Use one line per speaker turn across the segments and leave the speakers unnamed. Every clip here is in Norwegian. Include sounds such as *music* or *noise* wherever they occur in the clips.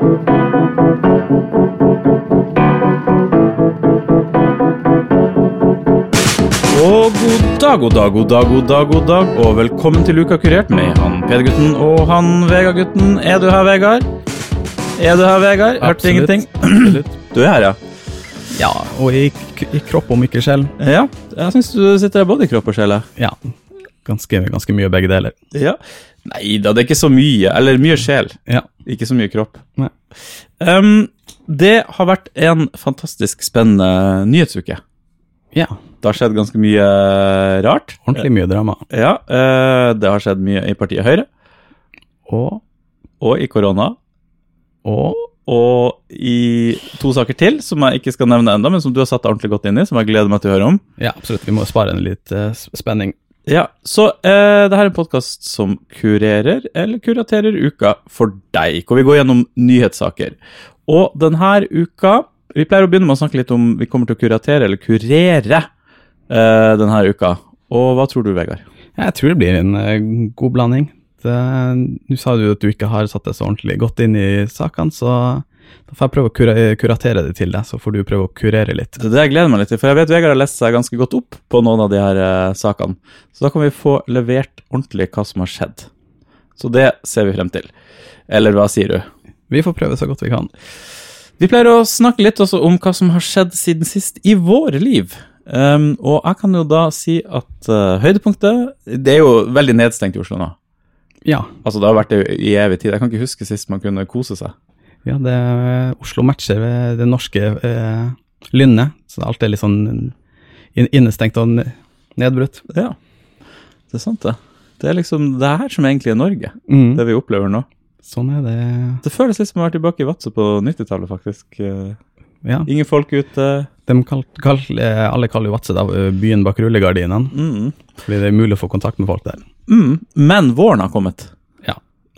Og god dag, god dag, god dag, god dag, god dag, og velkommen til Uka kurert med han Peder-gutten og han Vegard-gutten. Er du her, Vegard? Er du her, Vegard? Hørte
Absolutt.
ingenting? *clears throat* Du er her, ja.
Ja, og i, i kropp om ikke sjel.
Ja, jeg syns du sitter både i kropp og sjel.
Ja, ganske, ganske mye begge deler.
Ja. Nei da, det er ikke så mye. Eller mye sjel,
Ja.
ikke så mye kropp.
Nei.
Um, det har vært en fantastisk spennende nyhetsuke.
ja.
Det har skjedd ganske mye rart.
Ordentlig mye drama.
Ja, uh, det har skjedd mye i partiet Høyre,
Og,
og i korona,
og
og i to saker til, som jeg ikke skal nevne enda, men som du har satt ordentlig godt inn i, som jeg gleder meg til å høre om.
Ja, absolutt. Vi må spare en litt uh, spenning.
Ja, Så eh, det her er en podkast som kurerer, eller kuraterer, uka for deg, hvor vi går gjennom nyhetssaker. Og denne uka Vi pleier å begynne med å snakke litt om vi kommer til å kuratere eller kurere eh, denne uka. Og hva tror du, Vegard?
Jeg tror det blir en uh, god blanding. Nå sa du at du ikke har satt deg så ordentlig godt inn i sakene, så da får jeg prøve å kura kuratere det til deg, så får du prøve å kurere litt.
Det det jeg gleder meg litt til, for jeg vet Vegard har lest seg ganske godt opp på noen av de her uh, sakene. Så da kan vi få levert ordentlig hva som har skjedd. Så det ser vi frem til. Eller hva sier du?
Vi får prøve så godt vi kan.
Vi pleier å snakke litt også om hva som har skjedd siden sist i våre liv. Um, og jeg kan jo da si at uh, høydepunktet Det er jo veldig nedstengt i Oslo nå.
Ja.
Altså Det har vært det i evig tid. Jeg kan ikke huske sist man kunne kose seg.
Ja det er Oslo matcher ved det norske eh, lynnet, så alt er litt sånn innestengt og nedbrutt.
Ja, det er sant, det. Det er liksom det her som egentlig er Norge,
Mm.
det vi opplever nå.
Sånn er det.
Det føles litt som å være tilbake i Vadsø på 90-tallet, faktisk.
Ja.
Ingen folk ute.
De kall, kall, eh, alle kaller jo Vadsø byen bak rullegardinene,
Mm.
fordi det er mulig å få kontakt med folk der.
Mm. Men våren har kommet.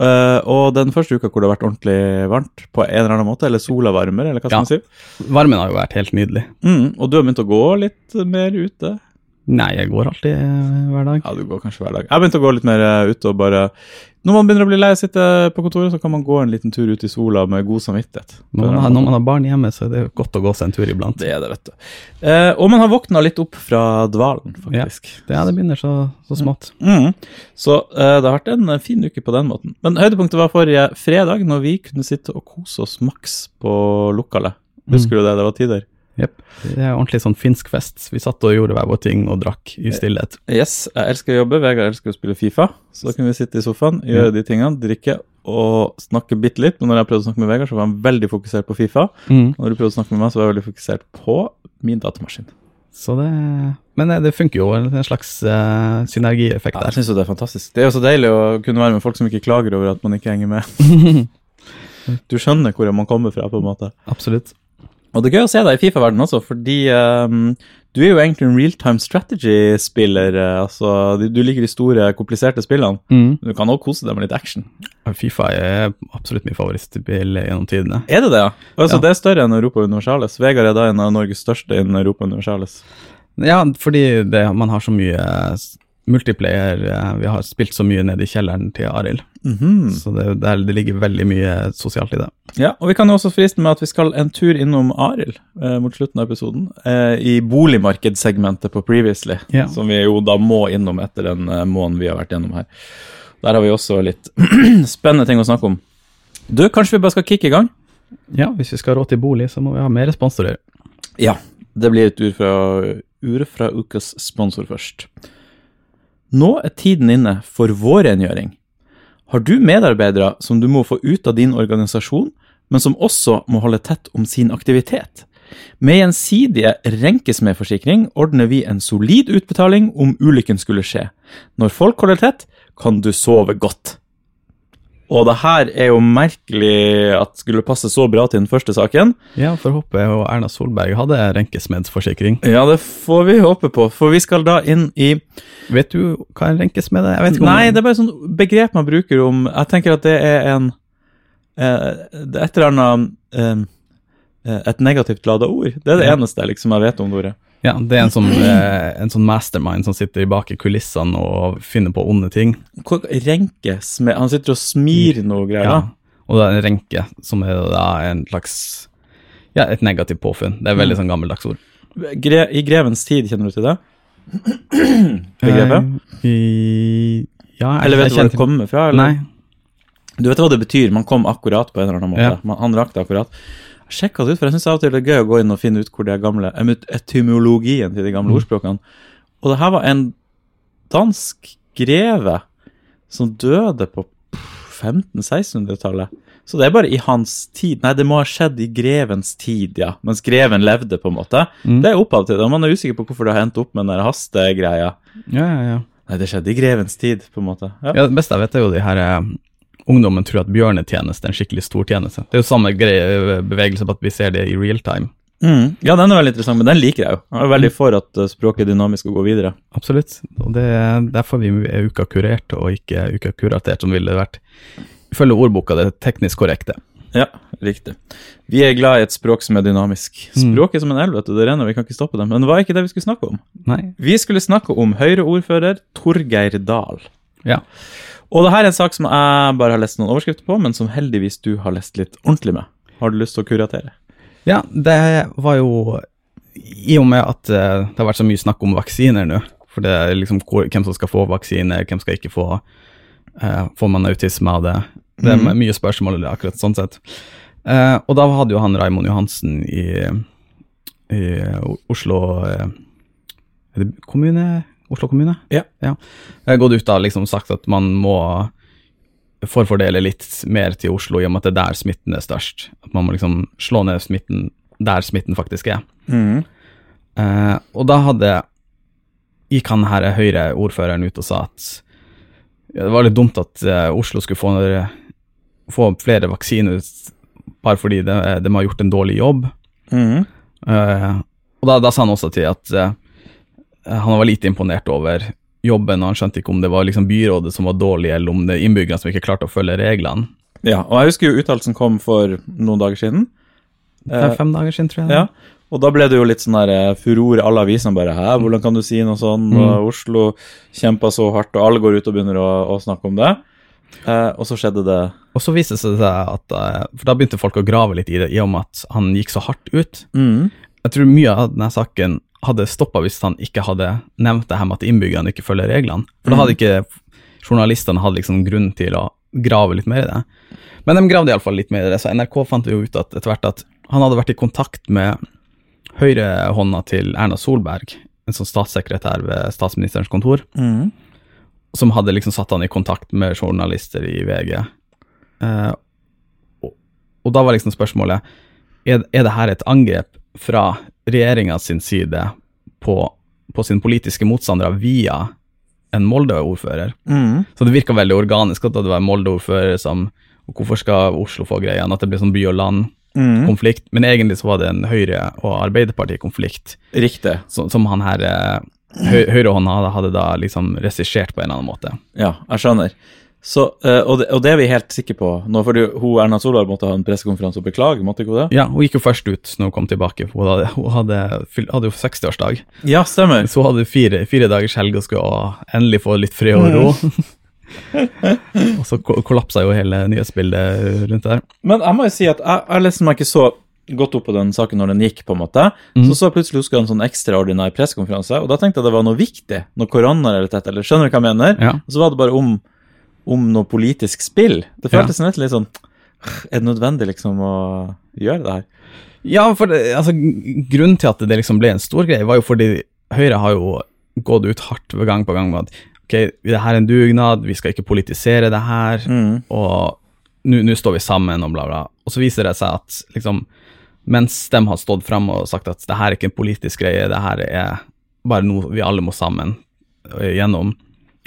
Eh, og den første uka hvor det har vært ordentlig varmt, på en eller annen måte, eller sola varmer, eller hva skal
Ja.
man si.
Varmen har jo vært helt nydelig.
Mm. Og du har begynt å gå litt mer ute?
Nei, jeg går alltid eh, hver dag.
Ja, du går kanskje hver dag. Jeg begynte å gå litt mer ut ute og bare Når man begynner å bli lei av å sitte på kontoret, så kan man gå en liten tur ut i sola med god samvittighet.
Når man, har, når man har barn hjemme, så er det godt å gå seg en tur iblant.
Det er det, vet du. Eh, og man har våkna litt opp fra dvalen, faktisk.
Det, ja, det begynner så, så smått.
Mm. Så eh, det har vært en eh, fin uke på den måten. Men høydepunktet var forrige fredag, når vi kunne sitte og kose oss maks på lokalet. Husker du det? Det var tider.
Jepp. Det er ordentlig sånn finsk fest. Vi satt og gjorde hver vår ting og drakk i stillhet.
Yes, jeg elsker å jobbe. Vegard elsker å spille Fifa. Så da kunne vi sitte i sofaen, gjøre de tingene, drikke og snakke bitte litt. Men når jeg prøvde å snakke med Vegard, så var han veldig fokusert på Fifa.
Mm.
Når du prøvde å snakke med meg, så var jeg veldig fokusert på min datamaskin.
Så det Men eh, det funker jo. En slags uh, synergieffekt
Ja,
der.
jeg synes jo det er fantastisk. Det er jo så deilig å kunne være med folk som ikke klager over at man ikke henger med. *laughs* Du skjønner hvor man kommer fra, på en måte.
Absolutt.
Og det er gøy å se deg i Fifa-verdenen også, fordi um, du er jo egentlig en real-time strategy-spiller. eh, altså, du, du liker de store, kompliserte spillene.
Mm.
Du kan også kose deg med litt action.
Fifa er absolutt min favorittspill gjennom tidene.
Er det det, ja? Altså,
Ja.
Det er større enn Europa Universalis. Vegard er da en av Norges største innen Europa Universalis.
Ja, fordi det, man har så mye s- multiplayer. eh, Vi har spilt så mye nede i kjelleren til Arild.
Mhm.
Så det, der, det ligger veldig mye sosialt i det.
Ja, og vi kan jo også friste med at vi skal en tur innom Arild eh, mot slutten av episoden. Eh, I boligmarkedssegmentet på Previously,
Ja.
som vi jo da må innom etter den eh, måneden vi har vært gjennom her. Der har vi også litt *clears throat* spennende ting å snakke om. Du, kanskje vi bare skal kicke i gang?
Ja, hvis vi skal råd til bolig, så må vi ha mer sponsorer.
Ja. Det blir et ur fra, ur fra ukas sponsor først. Nå er tiden inne for vår rengjøring. Har du medarbeidere som du må få ut av din organisasjon, men som også må holde tett om sin aktivitet? Med gjensidige renkesmedforsikring ordner vi en solid utbetaling om ulykken skulle skje. Når folk holder tett, kan du sove godt. Og det her er jo merkelig at skulle passe så bra til den første saken.
Ja, får håpe og Erna Solberg hadde renkesmedsforsikring.
Ja, det får vi håpe på, for vi skal da inn i
Vet du hva en renkesmed er?
Nei, det er bare sånn begrep man bruker om Jeg tenker at det er en eh, et eller annet eh, eh, Et negativt lada ord. Det er det
Ja.
eneste liksom, jeg vet om det ordet.
Ja, det er en sånn, eh, en sånn mastermind som sitter bak i kulissene og finner på onde ting.
Hvor- renke Han sitter og smirer noe greier.
Ja. Og det er en renke, som er da en slags Ja, et negativt påfunn. Det er veldig sånn gammeldags ord.
Gre I grevens tid, kjenner du til det? *clears throat* Begrepet?
Uh, I, ja, jeg,
Eller vet du hvor det kommer fra? Eller?
Nei.
Du vet hva det betyr? Man kom akkurat på en eller annen måte.
Ja.
Man, han rakk det akkurat. Sjekka det ut, for jeg syns av og til det er gøy å gå inn og finne ut hvor det er gamle etymologien til de gamle
Mm.
ordspråkene. Og det her var en dansk greve som døde på 1500-1600-tallet. Så det er bare i hans tid. Nei, det må ha skjedd i grevens tid, ja. Mens greven levde, på en måte.
Mm.
Det er opphav til det. Man er usikker på hvorfor det har endt opp med den hastegreia.
Ja, ja, ja.
Nei, det skjedde i grevens tid, på en måte. Ja.
Ja, Det beste jeg vet, er jo de her eh, ungdommen tror at bjørnetjeneste er en skikkelig stor tjeneste. Det er jo samme greie, bevegelse, bare at vi ser det i real time.
Mm. Ja, den er veldig interessant, men den liker jeg jo. Jeg er veldig for at uh, språket er dynamisk og går videre.
Absolutt. Og det er derfor vi er uka kurert, og ikke uka kuratert, som ville vært ifølge ordboka det teknisk korrekte.
Ja, riktig. Vi er glad i et språk som er dynamisk.
Mm.
Språket er som en elv, vet du, det renner, vi kan ikke stoppe det. Men det var ikke det vi skulle snakke om.
Nei.
Vi skulle snakke om Høyre-ordfører Torgeir Dahl.
Ja.
Og det her er en sak som jeg bare har lest noen overskrifter på, men som heldigvis du har lest litt ordentlig med. Har du lyst til å kuratere?
Ja, det var jo I og med at eh, det har vært så mye snakk om vaksiner nå, for det er liksom hvem som skal få vaksine, hvem skal ikke få uh, Får man autisme av det? Det er
Mhm.
mye spørsmål akkurat sånn sett. Eh, og da hadde jo han Raimond Johansen i, i Oslo det kommune? Oslo kommune?
Ja.
ja. Jeg har gått ut og liksom sagt at man må forfordele litt mer til Oslo, i og med at det er der smitten er størst. At man må liksom slå ned smitten der smitten faktisk er.
Mm.
Eh, og da hadde gikk han her Høyre-ordføreren ut og sa at ja, det var litt dumt at uh, Oslo skulle få, få flere vaksiner bare fordi de, de har gjort en dårlig jobb.
Mm.
Uh, og da, da sa han også til at han var lite imponert over jobben, og han skjønte ikke om det var liksom byrådet som var dårlig, eller om det er innbyggerne som ikke klarte å følge reglene.
Ja, og jeg husker jo uttalelsen kom for noen dager siden.
Fem, fem dager siden, tror jeg.
Ja, og da ble det jo litt sånn der furore i alle avisene bare Hæ, hvordan kan du si noe sånn?
Mm.
Og Oslo kjempa så hardt, og alle går ut og begynner å, å snakke om det. Eh, og så skjedde det
Og så viste det seg at eh, For da begynte folk å grave litt i det, i og med at han gikk så hardt ut.
mm.
Jeg tror mye av denne saken hadde stoppa hvis han ikke hadde nevnt det her med at innbyggerne ikke følger reglene. For da hadde ikke journalistene hatt liksom grunn til å grave litt mer i det. Men de gravde iallfall litt mer i det, så NRK fant jo ut at etter hvert at han hadde vært i kontakt med høyrehånda til Erna Solberg, en sånn statssekretær ved statsministerens kontor,
Mm.
som hadde liksom satt han i kontakt med journalister i VG. Eh, og, og da var liksom spørsmålet er, er det her et angrep fra regjeringa sin side på, på sine politiske motstandere via en Molde-ordfører.
Mm.
Så det virka veldig organisk at det var en Molde-ordfører som og Hvorfor skal Oslo få greia? At det blir sånn by og land-konflikt.
Mm.
Men egentlig så var det en Høyre- og Arbeiderparti-konflikt
Riktig.
som, som han her eh, høyrehånda hadde da liksom regissert på en eller annen måte.
Ja, jeg skjønner. Så, eh, og, det, og det er vi helt sikre på. Nå fordi hun Erna Solberg måtte ha en pressekonferanse og beklage, måtte ikke hun det?
Ja, hun gikk jo først ut når hun kom tilbake. for Hun hadde, hun hadde, hadde jo 60-årsdag.
Ja, stemmer.
Så hun hadde fire, fire dagers helg og skulle endelig få litt fred og ro. *laughs* og så kollapsa jo hele nyhetsbildet rundt der.
Men jeg må jo si at jeg, jeg leste meg ikke så godt opp på den saken når den gikk, på en måte.
Mm.
Så så plutselig husker jeg en sånn ekstraordinær pressekonferanse, og da tenkte jeg det var noe viktig, noe koronarelatert, eller skjønner du hva jeg mener?
Ja.
Og så var det bare om, om noe politisk spill. Det
Ja.
føltes nesten litt sånn Er det nødvendig, liksom, å gjøre det her?
Ja, for det, altså, grunnen til at det liksom ble en stor greie, var jo fordi Høyre har jo gått ut hardt ved gang på gang med at ok, det her er en dugnad, vi skal ikke politisere det her,
Mm.
og nå står vi sammen og bla, bla. Og så viser det seg at liksom, mens de har stått fram og sagt at det her er ikke en politisk greie, det her er bare noe vi alle må sammen eh, gjennom,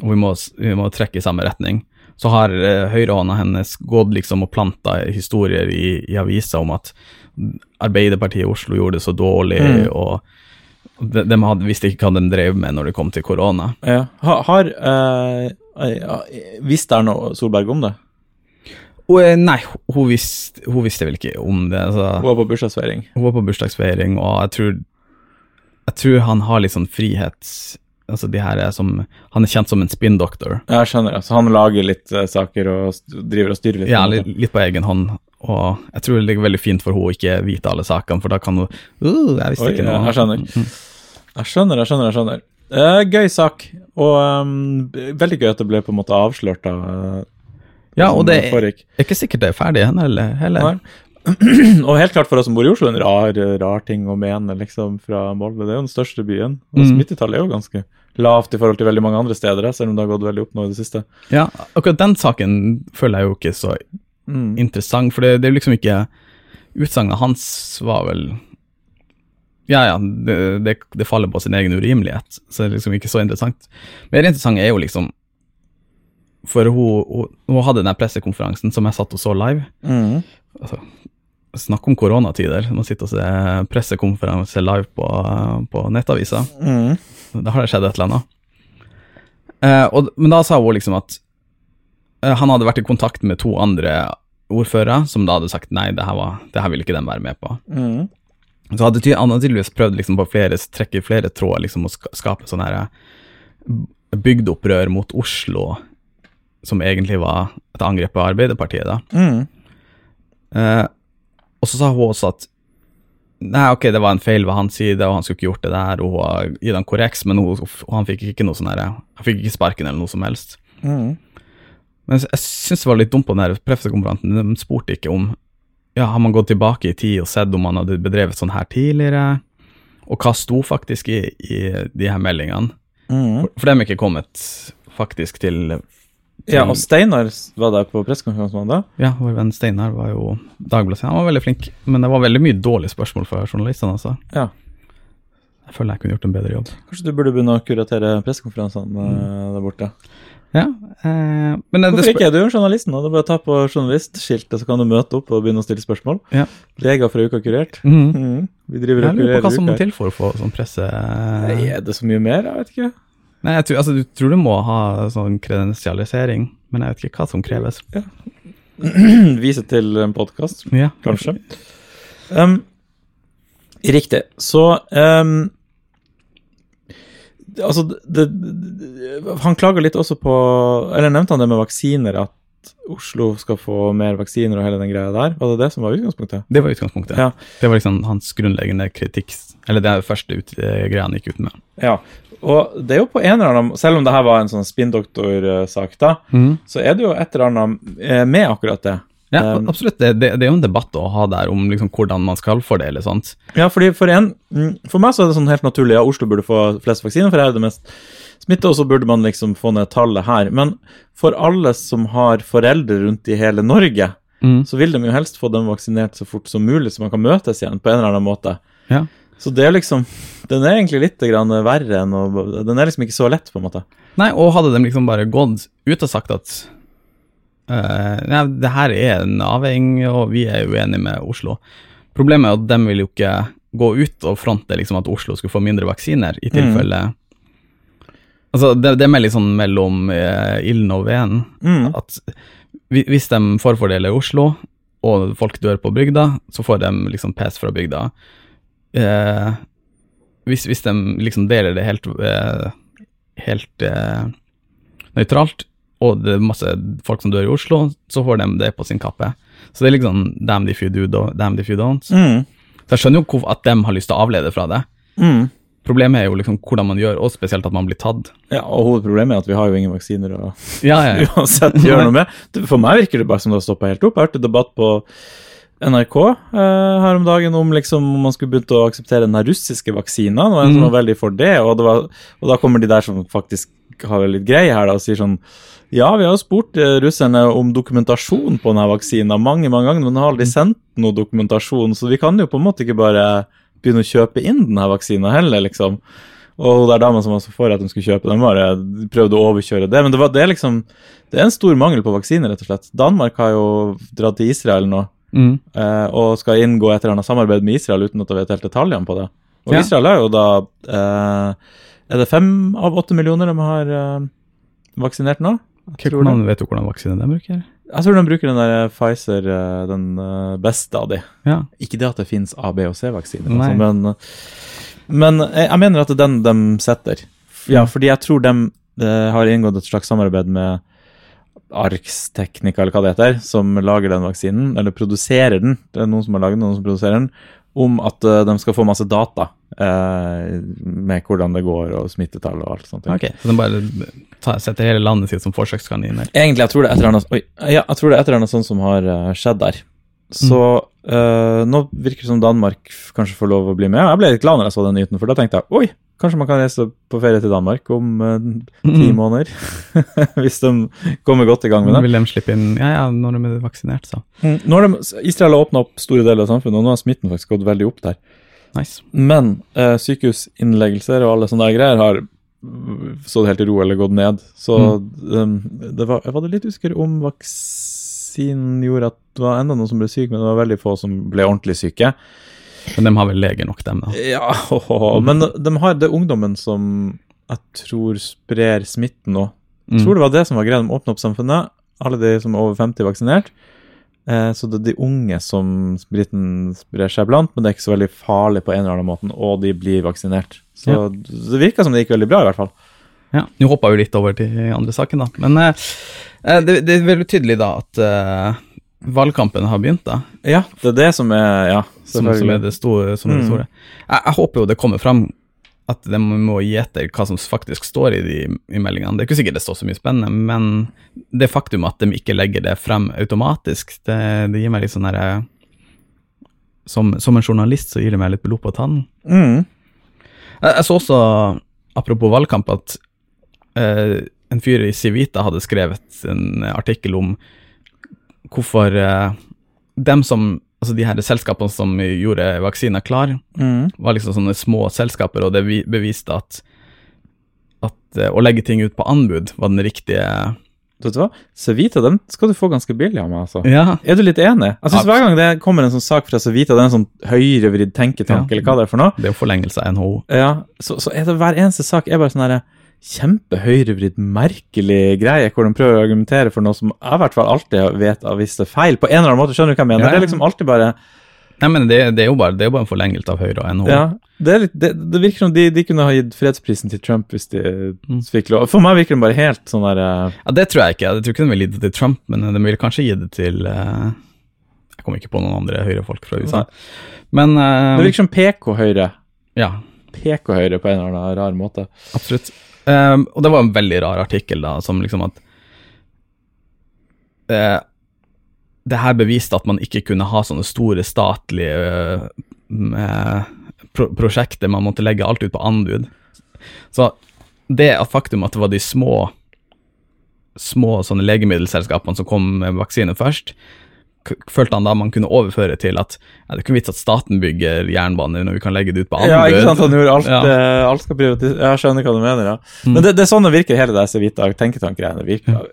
og vi må, vi må trekke i samme retning, så har eh, høyrehånda hennes gått liksom og planta historier i, i aviser om at Arbeiderpartiet i Oslo gjorde det så dårlig,
Mm.
og de, de hadde, visste ikke hva de drev med når det kom til korona.
Ja. Ha, har eh, eh, Visste Erna Solberg om det?
Og, nei, hun visste, hun visste vel ikke om det. Altså.
Hun var på bursdagsfeiring.
Hun var på bursdagsfeiring, og jeg tror, jeg tror han har litt sånn frihet altså de her er som Han er kjent som en spinndoktor.
Jeg skjønner. Så han lager litt uh, saker og driver og styrer litt.
Ja, litt, litt på egen hånd. Og jeg tror det ligger veldig fint for henne å ikke vite alle sakene, for da kan hun uh, Jeg visste
Oi,
ikke noe.
jeg skjønner.
Mm.
Jeg skjønner, jeg skjønner. jeg skjønner. Uh, gøy sak, og um, veldig gøy at det ble på en måte avslørt. da. uh,
Ja, og det er ikke sikkert det er ferdig heller. heller. *clears throat*
Og helt klart for oss som bor i Oslo, en rar, rar ting å mene liksom, fra Molde. Det er jo den største byen. Og
Mm.
smittetallet er jo ganske lavt i forhold til veldig mange andre steder, selv om det har gått veldig opp nå i det siste.
Ja, akkurat den saken føler jeg jo ikke så
Mm.
interessant, for det, det er jo liksom ikke Utsagnet hans var vel Ja, ja, det, det, det faller på sin egen urimelighet, så det er liksom ikke så interessant. Mer interessant er jo liksom For hun, hun, hun hadde den pressekonferansen som jeg satt og så live.
Mm.
altså, Snakk om koronatider. Man sitter og ser pressekonferanse live på, på nettaviser.
Mm.
Da har det skjedd et eller annet. Eh, og, men da sa hun liksom at eh, han hadde vært i kontakt med to andre ordførere, som da hadde sagt nei, det her, var, det her ville ikke de være med på.
Mm.
Så hadde han hadde tydeligvis prøvd liksom på flere, trekke flere tråder liksom, å skape sånn her eh, bygdeopprør mot Oslo, som egentlig var et angrep på Arbeiderpartiet. da.
Mm.
Eh, og så sa hun også at Nei, ok, det var en feil ved hans side, og han skulle ikke gjort det der, og hun har gitt korreks, men hun, han fikk ikke noe sånn Han fikk ikke sparken eller noe som helst.
Mm.
Men jeg syns det var litt dumt på den her pressekonferansen. De spurte ikke om Ja, har man gått tilbake i tid og sett om man hadde bedrevet sånn her tidligere? Og hva sto faktisk i, i de her meldingene?
Mm.
For, for de er ikke kommet faktisk til
Ja, og Steinar var der på pressekonferansen da.
Ja, vår venn Steinar var jo Dagbladet. Han var veldig flink, men det var veldig mye dårlige spørsmål fra journalistene. altså.
Ja.
Jeg føler jeg kunne gjort en bedre jobb.
Kanskje du burde begynne å kuratere pressekonferansene mm. der borte.
Ja, eh, men
Hvorfor
det,
ikke? Du er jo journalisten, og det er bare å ta på journalistskiltet, så kan du møte opp og begynne å stille spørsmål.
Ja.
Leger fra Uka Kurert.
Mm.
Mm. Vi driver
Jeg
og
lurer på hva som må til for å få sånn presse...
Nei, Er det så mye mer? Jeg vet ikke.
Nei, jeg tror, altså, du tror du må ha sånn kredensialisering, men jeg vet ikke hva som kreves. *clears throat*
Vise til en podkast,
Ja,
kanskje. Um, riktig. Så um, Altså, det, det, han klager litt også på Eller nevnte han det med vaksiner, at Oslo skal få mer vaksiner og hele den greia der? Var det det som var utgangspunktet?
Det var utgangspunktet.
Ja.
Det var liksom hans grunnleggende kritikk, eller det første ut, greia han gikk ut med.
Ja. Og det er jo på en eller annen Selv om det her var en sånn spinndoktorsak, da, så er det jo et eller annet eh, med akkurat det.
Ja,
Um,
absolutt. Det, det, det er jo en debatt å ha der om liksom hvordan man skal fordele sånt.
Ja, fordi for en mm, For meg så er det sånn helt naturlig at Oslo burde få flest vaksiner, for her er det mest smitte, og så burde man liksom få ned tallet her. Men for alle som har foreldre rundt i hele Norge, så vil de jo helst få dem vaksinert så fort som mulig, så man kan møtes igjen på en eller annen måte.
Ja.
Så det er liksom Den er egentlig litt grann verre enn å Den er liksom ikke så lett, på en måte.
Nei, og hadde de liksom bare gått ut og sagt at uh, nei, det her er en avveining, og vi er uenige med Oslo. Problemet er at de vil jo ikke gå ut og fronte liksom at Oslo skulle få mindre vaksiner, i tilfelle Altså, det, det er mer litt sånn mellom eh, ilden og veden.
Mm.
At hvis de forfordeler Oslo, og folk dør på bygda, så får de liksom pes fra bygda. Eh, hvis, hvis de liksom deler det helt, eh, helt eh, nøytralt, og det er masse folk som dør i Oslo, så får de det på sin kappe. Så det er liksom damn if you do, do damn if you don't.
Mm.
Så jeg skjønner jo at de har lyst til å avlede fra det.
Mm.
Problemet er jo liksom hvordan man gjør, og spesielt at man blir tatt.
Ja, og hovedproblemet er at vi har jo ingen vaksiner å
Ja, ja, ja. *laughs*
uansett gjøre noe med. For meg virker det bare som det har stoppa helt opp. Jeg hørte debatt på NRK eh, her om dagen om liksom om man skulle begynt å akseptere den russiske vaksina. Var en
Mhm.
var veldig for det, og, det var, og da kommer de der som faktisk har litt greie her da, og sier sånn Ja, vi har jo spurt eh, russerne om dokumentasjon på denne vaksina mange mange ganger, men de har aldri sendt noe dokumentasjon, så vi kan jo på en måte ikke bare begynne å kjøpe inn denne vaksina heller, liksom. Og det der dama som var så for at de skulle kjøpe den, bare prøvde å overkjøre det. Men det, var, det er liksom Det er en stor mangel på vaksiner, rett og slett. Danmark har jo dratt til Israel nå
Mm.
eh, og skal inngå et eller annet samarbeid med Israel uten at jeg vet helt detaljene på det. Og
Ja.
Israel er jo da eh, Er det fem av åtte millioner de har eh, vaksinert nå? Jeg tror,
vet du hvordan vaksine de bruker?
jeg tror de bruker den der Pfizer, eh, den eh, beste av de.
Ja.
Ikke det at det finnes A, B og C-vaksiner, altså, men, men jeg, jeg mener at det er den de setter. ja, fordi jeg tror de, de har inngått et slags samarbeid med Arx Technica, eller hva det heter, som lager den vaksinen, eller produserer den. Det er noen som har laget den, noen som produserer den, om at eh, de skal få masse data eh, med hvordan det går, og smittetall og alt sånt.
Ok, Så de bare tar, setter hele landet sitt som forsøkskaniner?
Egentlig, jeg tror det er et eller annet, sånt som har eh, skjedd der. Så eh, nå virker det som Danmark kanskje får lov å bli med. Jeg ble litt glad når jeg så den nyheten, for da tenkte jeg oi, kanskje man kan reise på ferie til Danmark om uh, ti
Mm.
måneder. *laughs* Hvis de kommer godt i gang med
Nå
det.
vil de slippe inn Ja, ja, når de er vaksinert, så.
Mm, de, Israel har åpna opp store deler av samfunnet, og nå har smitten faktisk gått veldig opp der.
Nice.
Men uh, sykehusinnleggelser og alle sånne greier har mm, stått helt i ro eller gått ned. Så um, det var, jeg var litt usikker om vaksinen gjorde at det var enda noen som ble syke, men det var veldig få som ble ordentlig syke.
Men de har vel lege nok, dem, da.
Ja, *laughs* Men de har det ungdommen som jeg tror sprer smitten nå. Jeg tror det var det som var greia. De åpna opp samfunnet. Alle de som er over 50 vaksinert. Eh, så det er de unge som spriten sprer seg blant, men det er ikke så veldig farlig på en eller annen måte, og de blir vaksinert. Så
Ja.
det virka som det gikk veldig bra, i hvert fall.
Ja, Nå hoppa vi litt over til andre saken, da. Men eh, eh, det, det er veldig tydelig da at eh, valgkampen har begynt, da.
Ja, det er det som er Ja,
Som, som er det store. Som er det
Mm.
store. Jeg, jeg håper jo det kommer fram at de må gi etter hva som faktisk står i de i meldingene. Det er ikke sikkert det står så mye spennende, men det faktum at de ikke legger det frem automatisk, det, det gir meg litt sånn herre som, som en journalist så gir det meg litt blod på tannen.
Mm.
Jeg, jeg så også, apropos valgkamp, at eh, en fyr i Civita hadde skrevet en artikkel om hvorfor eh, dem som Altså de her selskapene som gjorde vaksiner klar,
Mm.
var liksom sånne små selskaper, og det beviste at, at eh, å legge ting ut på anbud var den riktige
Vet du hva? Civita, den skal du få ganske billig av meg, altså.
Ja.
Er du litt enig? Jeg synes Hver gang det kommer en sånn sak fra Civita, det er en sånn høyrevridd tenketank,
Ja.
eller hva det er for noe,
Det er jo forlengelse av NHO.
Ja, så, så er det hver eneste sak er bare sånn herre kjempehøyrevridd, merkelig greie, hvor de prøver å argumentere for noe som jeg i hvert fall alltid vet har visst er feil, på en eller annen måte. Skjønner du hva jeg mener?
Ja, ja.
Det er liksom alltid bare
Nei, men det, det, er jo bare, det er bare en forlengelse av Høyre og NHO.
Ja, det, litt, det, det virker som de, de kunne ha gitt fredsprisen til Trump hvis de
Mm.
fikk lov. For meg virker den bare helt sånn der uh...
Ja, Det tror jeg ikke. Jeg tror ikke de ville gitt det til Trump, men de ville kanskje gi det til uh... Jeg kommer ikke på noen andre høyrefolk fra USA. Men uh...
Det virker som PK-Høyre.
Ja,
PK-Høyre på en eller annen rar måte.
absolutt. Eh, og det var en veldig rar artikkel, da, som liksom at uh, Det her beviste at man ikke kunne ha sånne store statlige eh, pro prosjekter, man måtte legge alt ut på anbud. Så det at faktum at det var de små små sånne legemiddelselskapene som kom med vaksine først, følte han da man kunne overføre til at ja, det er ikke vits at staten bygger jernbaner når vi kan legge det ut på anbud.
Ja, ikke sant? Han gjorde alt,
Ja.
uh, alt skal privatiseres. Jeg skjønner hva du mener, ja.
Mm.
Men det, det er sånn det virker, hele det Civita tenketankgreiene virker.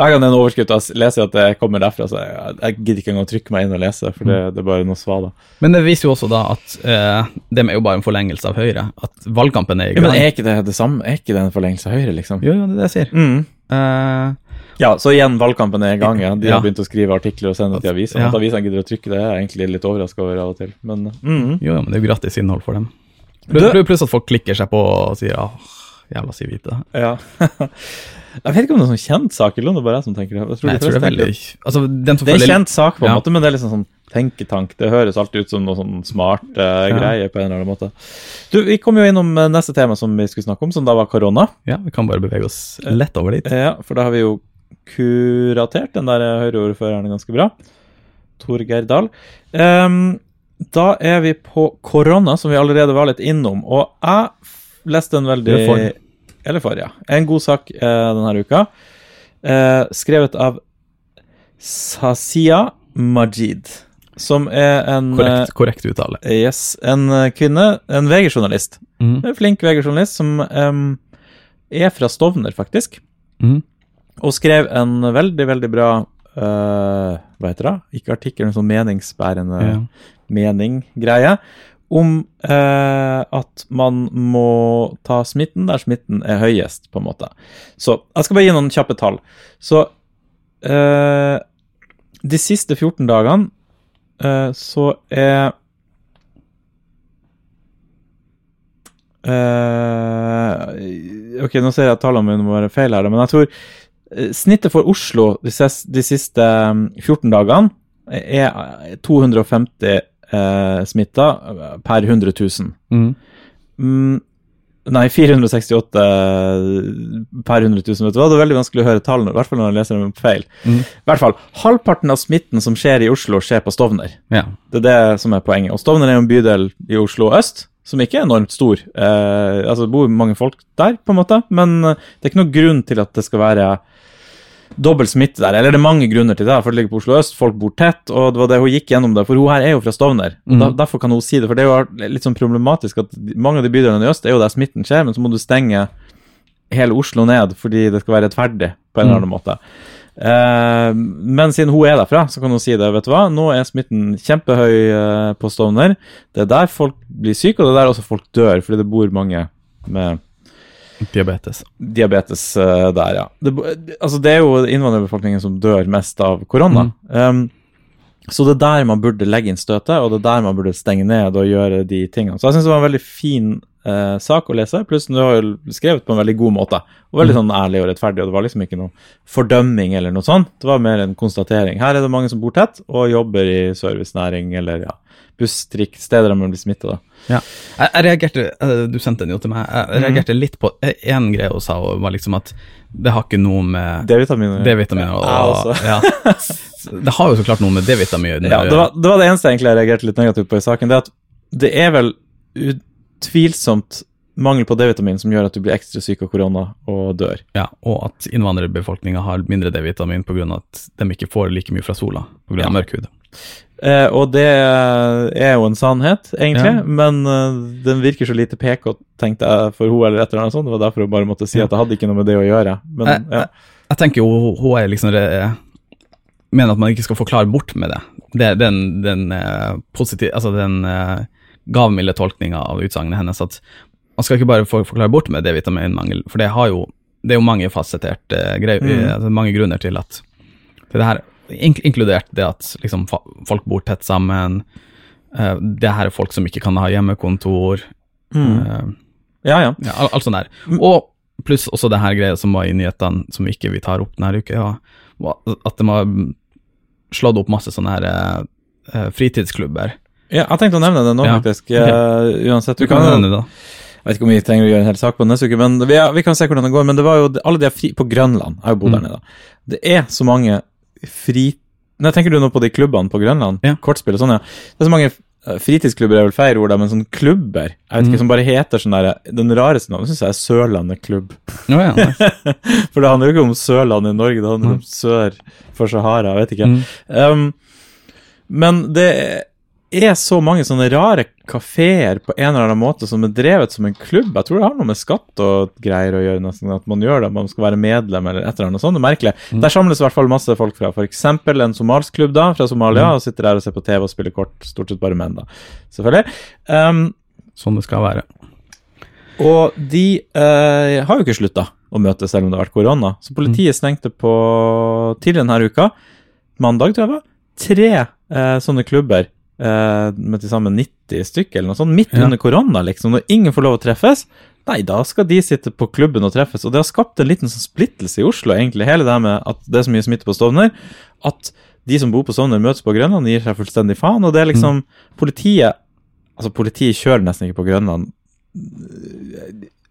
Hver gang det er en overskrift, og jeg leser at det kommer derfra, så jeg, jeg gidder ikke engang å trykke meg inn og lese, for det,
Mm.
det er bare noe svada.
Men det viser jo også da at eh, det er jo bare en forlengelse av Høyre. At valgkampen er i
Ja,
gang.
men er ikke det det samme? Er ikke det en forlengelse av Høyre, liksom?
Jo, jo, det er det jeg sier.
Mm.
Eh,
Ja, så igjen, valgkampen er i gang. Ja. De
Ja.
har begynt å skrive artikler og sende til avisene.
Ja.
At avisene gidder å trykke det, er jeg egentlig litt overraska over av og til. Men mm.
jo, ja, men det er jo gratis innhold for dem.
Du-
Pluss plus at folk klikker seg på og sier ah, jævla Civita.
ja. *laughs* jeg vet ikke om det er sånn kjent sak, eller om det er bare jeg som tenker det. Jeg tror
Nei, jeg tror det er veldig Altså,
Det er
en
kjent sak, på en
Ja.
måte, men det er liksom sånn tenketank. Det høres alltid ut som noe sånn smart eh,
Ja.
greie på en eller annen måte. Du, Vi kom jo innom eh, neste tema som vi skulle snakke om, som da var korona.
Ja, vi kan bare bevege oss lett over dit.
Ja, For da har vi jo kuratert den der Høyre-ordføreren ganske bra. Torgeir Dahl. Um, da er vi på korona, som vi allerede var litt innom. Og jeg leste en veldig
Eller for.
Eller for, ja. En god sak eh, denne uka. Eh, skrevet av Sasia Majid, som er en
Korrekt, korrekt uttale.
eh, Yes, en eh, kvinne, en VG-journalist.
Mm.
En flink VG-journalist som er fra Stovner, faktisk.
Mhm.
Og skrev en veldig, veldig bra uh, Hva heter det? Ikke artikkel, men sånn meningsbærende
Ja.
mening-greie. Om eh, at man må ta smitten der smitten er høyest, på en måte. Så jeg skal bare gi noen kjappe tall. Så eh, de siste 14 dagene eh, så er eh, Ok, nå ser jeg at tallene mine må være feil her, men jeg tror snittet for Oslo de, ses, de siste mm, 14 dagene er 250 eh, smitta per 100 000.
Mm.
Mm, nei, 468 per 100 000, vet du hva? Det er veldig vanskelig å høre tallene, i hvert fall når jeg leser dem feil.
Mm.
I hvert fall, halvparten av smitten som skjer i Oslo, skjer på Stovner.
Ja.
Det er det som er poenget. Og Stovner er jo en bydel i Oslo øst, som ikke er enormt stor. Eh, altså, det bor mange folk der, på en måte, men eh, det er ikke noen grunn til at det skal være dobbel smitte der. Eller det er mange grunner til det, for det ligger på Oslo øst, folk bor tett, og det var det hun gikk gjennom det. For hun her er jo fra Stovner,
Mm.
da, derfor kan hun si det. For det er jo litt sånn problematisk at mange av de bydelene i øst er jo der smitten skjer, men så må du stenge hele Oslo ned fordi det skal være rettferdig på en eller annen måte. Uh, men siden hun er derfra, så kan hun si det. vet du hva, Nå er smitten kjempehøy uh, på Stovner. Det er der folk blir syke, og det er der også folk dør, fordi det bor mange med
Diabetes.
diabetes eh, der, ja. Det, altså, det er jo innvandrerbefolkningen som dør mest av korona. Um, så det er der man burde legge inn støtet, og det er der man burde stenge ned og gjøre de tingene. Så jeg syns det var en veldig fin uh, sak å lese, pluss du har jo skrevet på en veldig god måte. Og veldig sånn ærlig og rettferdig, og det var liksom ikke noe fordømming eller noe sånt. Det var mer en konstatering. Her er det mange som bor tett og jobber i servicenæring eller ja, buss, trikk, steder der man blir smitta.
Ja. Jeg, jeg reagerte, eh, Du sendte den jo til meg. Jeg
reagerte
reagerte litt på én greie hun sa, og var liksom at det har ikke noe med D-vitaminer og
Jeg *laughs*
ja. Det har jo så klart noe med D-vitaminer
Ja, det var, det var det eneste jeg egentlig jeg reagerte litt negativt på i saken. Det er at det er vel utvilsomt mangel på D-vitamin som gjør at du blir ekstra syk av korona og dør.
Ja, og at innvandrerbefolkninga har mindre D-vitamin pga. at de ikke får like mye fra sola pga.
Ja.
mørk hud.
Eh, og det er jo en sannhet, egentlig,
Ja.
men uh, den virker så lite PK, tenkte jeg, for hun eller et eller annet sånt. Det var derfor jeg bare måtte si at det hadde ikke noe med det å gjøre. Men
Jeg,
ja.
jeg, jeg tenker jo hun er liksom det, Mener at man ikke skal forklare bort med det. Det den, den uh, Altså den uh, gavmilde tolkninga av utsagnet hennes at man skal ikke bare forklare bort med D-vitaminmangel, for det har jo det er jo mange fasetterte greier,
Mm.
altså mange grunner til at til det her, inkludert det at liksom, folk bor tett sammen, Uh, det her er folk som ikke kan ha hjemmekontor,
Mm.
Uh,
ja, ja.
ja, alt sånt der. Og pluss også det her greia som var i nyhetene, som ikke vi tar opp denne uka, ja, at de har slått opp masse sånne her eh, fritidsklubber.
Ja, jeg tenkte å nevne det nå,
Ja.
faktisk. Eh, uansett,
Du kan nevne det, da.
Jeg vet ikke om vi trenger å gjøre en hel sak på det neste uke, men vi, vi kan se hvordan det går. Men det var jo alle de er fri på Grønland. Jeg har jo bodd der
Mm.
nede. Det er så mange fri... Nei, tenker du nå på de klubbene på Grønland?
Ja.
Kortspill og sånn, ja. Det er så mange eh, fritidsklubber er vel feil ord, men sånne klubber jeg vet ikke,
Mm.
som bare heter sånn der Den rareste navnet syns jeg er Sørlandet klubb.
Oh, ja, nice. *laughs*
For det handler jo ikke om Sørlandet i Norge, det handler
Mm.
om sør for Sahara, jeg vet ikke.
Mm.
Um, men det er så mange sånne rare kafeer på en eller annen måte som er drevet som en klubb. Jeg tror det har noe med skatt og greier å gjøre, nesten, at man gjør det, man skal være medlem eller et eller annet sånt. Det er merkelig.
Mm.
Der samles i hvert fall masse folk fra f.eks. en somalsk klubb da, fra Somalia,
Mm.
og sitter der og ser på TV og spiller kort, stort sett bare menn, da. Selvfølgelig. Um,
Sånn det skal være.
og de uh, har jo ikke slutta å møtes selv om det har vært korona. Så politiet stengte på tidligere denne uka, mandag tror jeg det var, tre uh, sånne klubber med til sammen 90 stykker eller noe sånt, midt
Ja.
under korona, liksom. Når ingen får lov å treffes, nei, da skal de sitte på klubben og treffes. Og det har skapt en liten sånn splittelse i Oslo, egentlig, hele det med at det er så mye smitte på Stovner, at de som bor på Stovner, møtes på Grønland, gir seg fullstendig faen. Og det er liksom Politiet Altså, politiet kjører nesten ikke på Grønland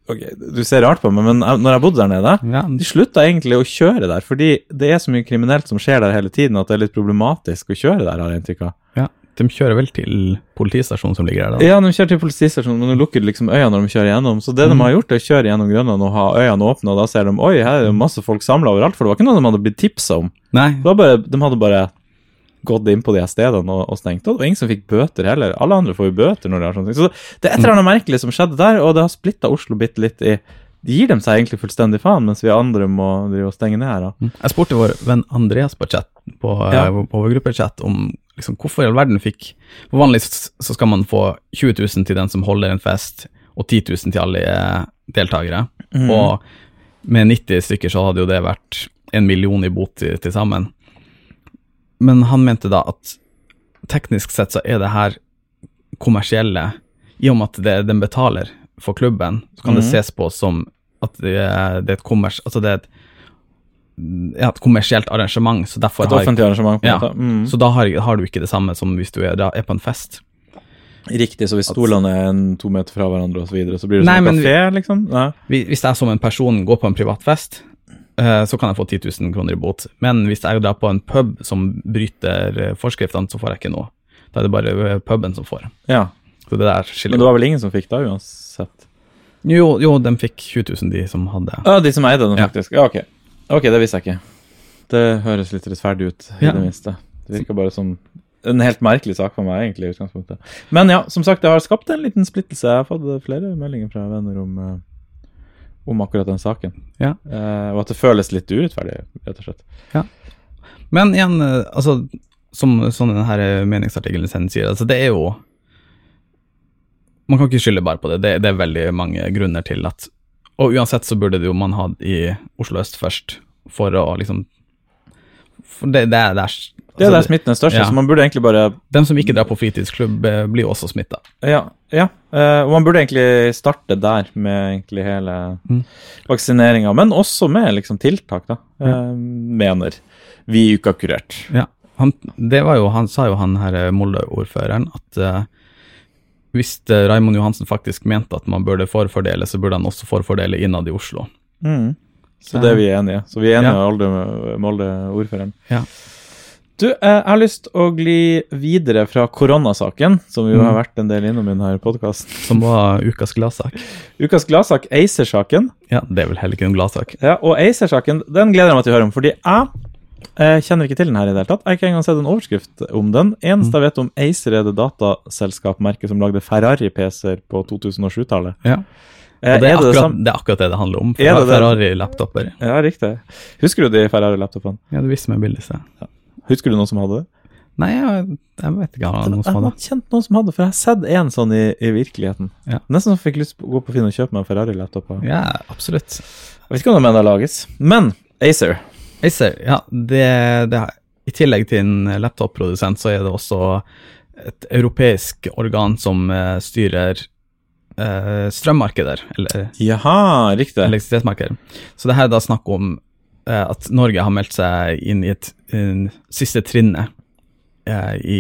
Ok, du ser rart på meg, men når jeg bodde der nede
Ja,
De slutta egentlig å kjøre der, fordi det er så mye kriminelt som skjer der hele tiden, at det er litt problematisk å kjøre der, har jeg inntrykk av.
De kjører vel til politistasjonen som ligger der, da.
Ja, de kjører til politistasjonen, men de lukker liksom øynene når de kjører gjennom. Så det de
Mm.
har gjort, er å kjøre gjennom Grønland og ha øynene åpne, og da ser de oi, her er det masse folk samla overalt, for det var ikke noe de hadde blitt tipsa om.
Nei,
bare, de hadde bare gått inn på de her stedene og, og stengt. Og det var ingen som fikk bøter heller. Alle andre får jo bøter når de har sånne ting. Så det er et eller annet merkelig som skjedde der, og det har splitta Oslo bitte litt i De gir dem seg egentlig fullstendig faen, mens vi andre må drive og stenge ned her. da.
Mm. Jeg spurte vår venn Andreas på, chat, på,
Ja.
eh, vår om liksom, hvorfor i all verden fikk For vanlig så skal man få 20 000 til den som holder en fest, og 10 000 til alle eh, deltakere.
Mm.
Og med 90 stykker så hadde jo det vært en million i bot til, til sammen. Men han mente da at teknisk sett så er det her kommersielle, i og med at det den betaler for klubben, så kan det
Mhm.
ses på som at det det er et kommers... Altså det er et, ja, et kommersielt arrangement, så
Et offentlig arrangement, på en
Ja.
måte. Mm.
Så da har, har du ikke det samme som hvis du er, er på en fest.
Riktig, så hvis stolene er en to meter fra hverandre og så videre, så blir det
Nei,
som en
men-
kafé, liksom? Nei.
Hvis jeg som en person går på en privat fest, eh, så kan jeg få 10 000 kroner i bot. Men hvis jeg drar på en pub som bryter eh, forskriftene, så får jeg ikke noe. Da er det bare eh, puben som får.
Ja.
Så det der skiller
Men det var vel ingen som fikk da, uansett?
Jo, jo, de fikk 20 000, de som hadde
Ja, de som eide den,
Ja.
faktisk. Ja, ok. Ok, det visste jeg ikke. Det høres litt rettferdig ut, i
Ja.
det minste. Det virker bare som en helt merkelig sak for meg, egentlig, i utgangspunktet. Men ja, som sagt, det har skapt en liten splittelse. Jeg har fått flere meldinger fra venner om, eh, om akkurat den saken.
Ja.
Eh, og at det føles litt urettferdig, rett og slett.
Men igjen, eh, altså, som, som denne her meningsartikkelen sin sier, altså det er jo Man kan ikke skylde bare på det. det. Det er veldig mange grunner til at Og uansett så burde det jo man hatt i Oslo øst først, for å liksom For det, det er der
Det er
altså,
der smitten er størst,
ja.
så man burde egentlig bare
Dem som ikke drar på fritidsklubb, eh, blir jo også smitta.
Ja. ja. eh, og man burde egentlig starte der med egentlig hele
Mm.
vaksineringa, men også med liksom tiltak, da, eh, mener vi i Uka Kurert.
Ja. Han, det var jo, han sa jo han her Molde-ordføreren at hvis eh, Raimond Johansen faktisk mente at man burde forfordele, så burde han også forfordele innad i Oslo.
Mm. Så det er vi enige. Så vi er enige
Ja.
med Molde- Molde-ordføreren.
Ja.
Du, eh, jeg har lyst å gli videre fra koronasaken, som jo
Mm.
har vært en del innom i denne podkasten.
Som var ukas gladsak. *laughs*
Ukas gladsak, ACER-saken.
Ja, det er vel heller ikke en gladsak.
Ja, og ACER-saken den gleder jeg meg til å høre om, fordi jeg eh, kjenner ikke til den her i det hele tatt. Jeg har ikke engang sett en overskrift om den. Eneste jeg vet om ACER, er det dataselskapmerket som lagde Ferrari-PC-er på 2007-tallet.
Ja.
Eh,
Og det er,
er det
akkurat,
det,
det er akkurat det det handler om.
Er?
Ferrari-laptoper.
Ja, riktig. Husker du de Ferrari-laptopene?
Ja, du viste meg bildet. så.
Husker du noen som hadde det?
Nei, jeg, jeg vet ikke om noen som
hadde.
hadde det.
kjent noen som hadde, for jeg har sett en sånn i, i virkeligheten.
Ja.
Nesten så jeg fikk lyst på å gå på Finn og kjøpe meg en Ferrari-laptop.
Ja, absolutt.
Jeg vet ikke om de ennå lages. Men Acer.
Acer, ja, det, det I tillegg til en laptopprodusent, så er det også et europeisk organ som eh, styrer eh, strømmarkeder, eller
Jaha, riktig.
elektrisitetsmarkeder. Så det her er da snakk om eh, at Norge har meldt seg inn i et in, siste trinnet eh, i,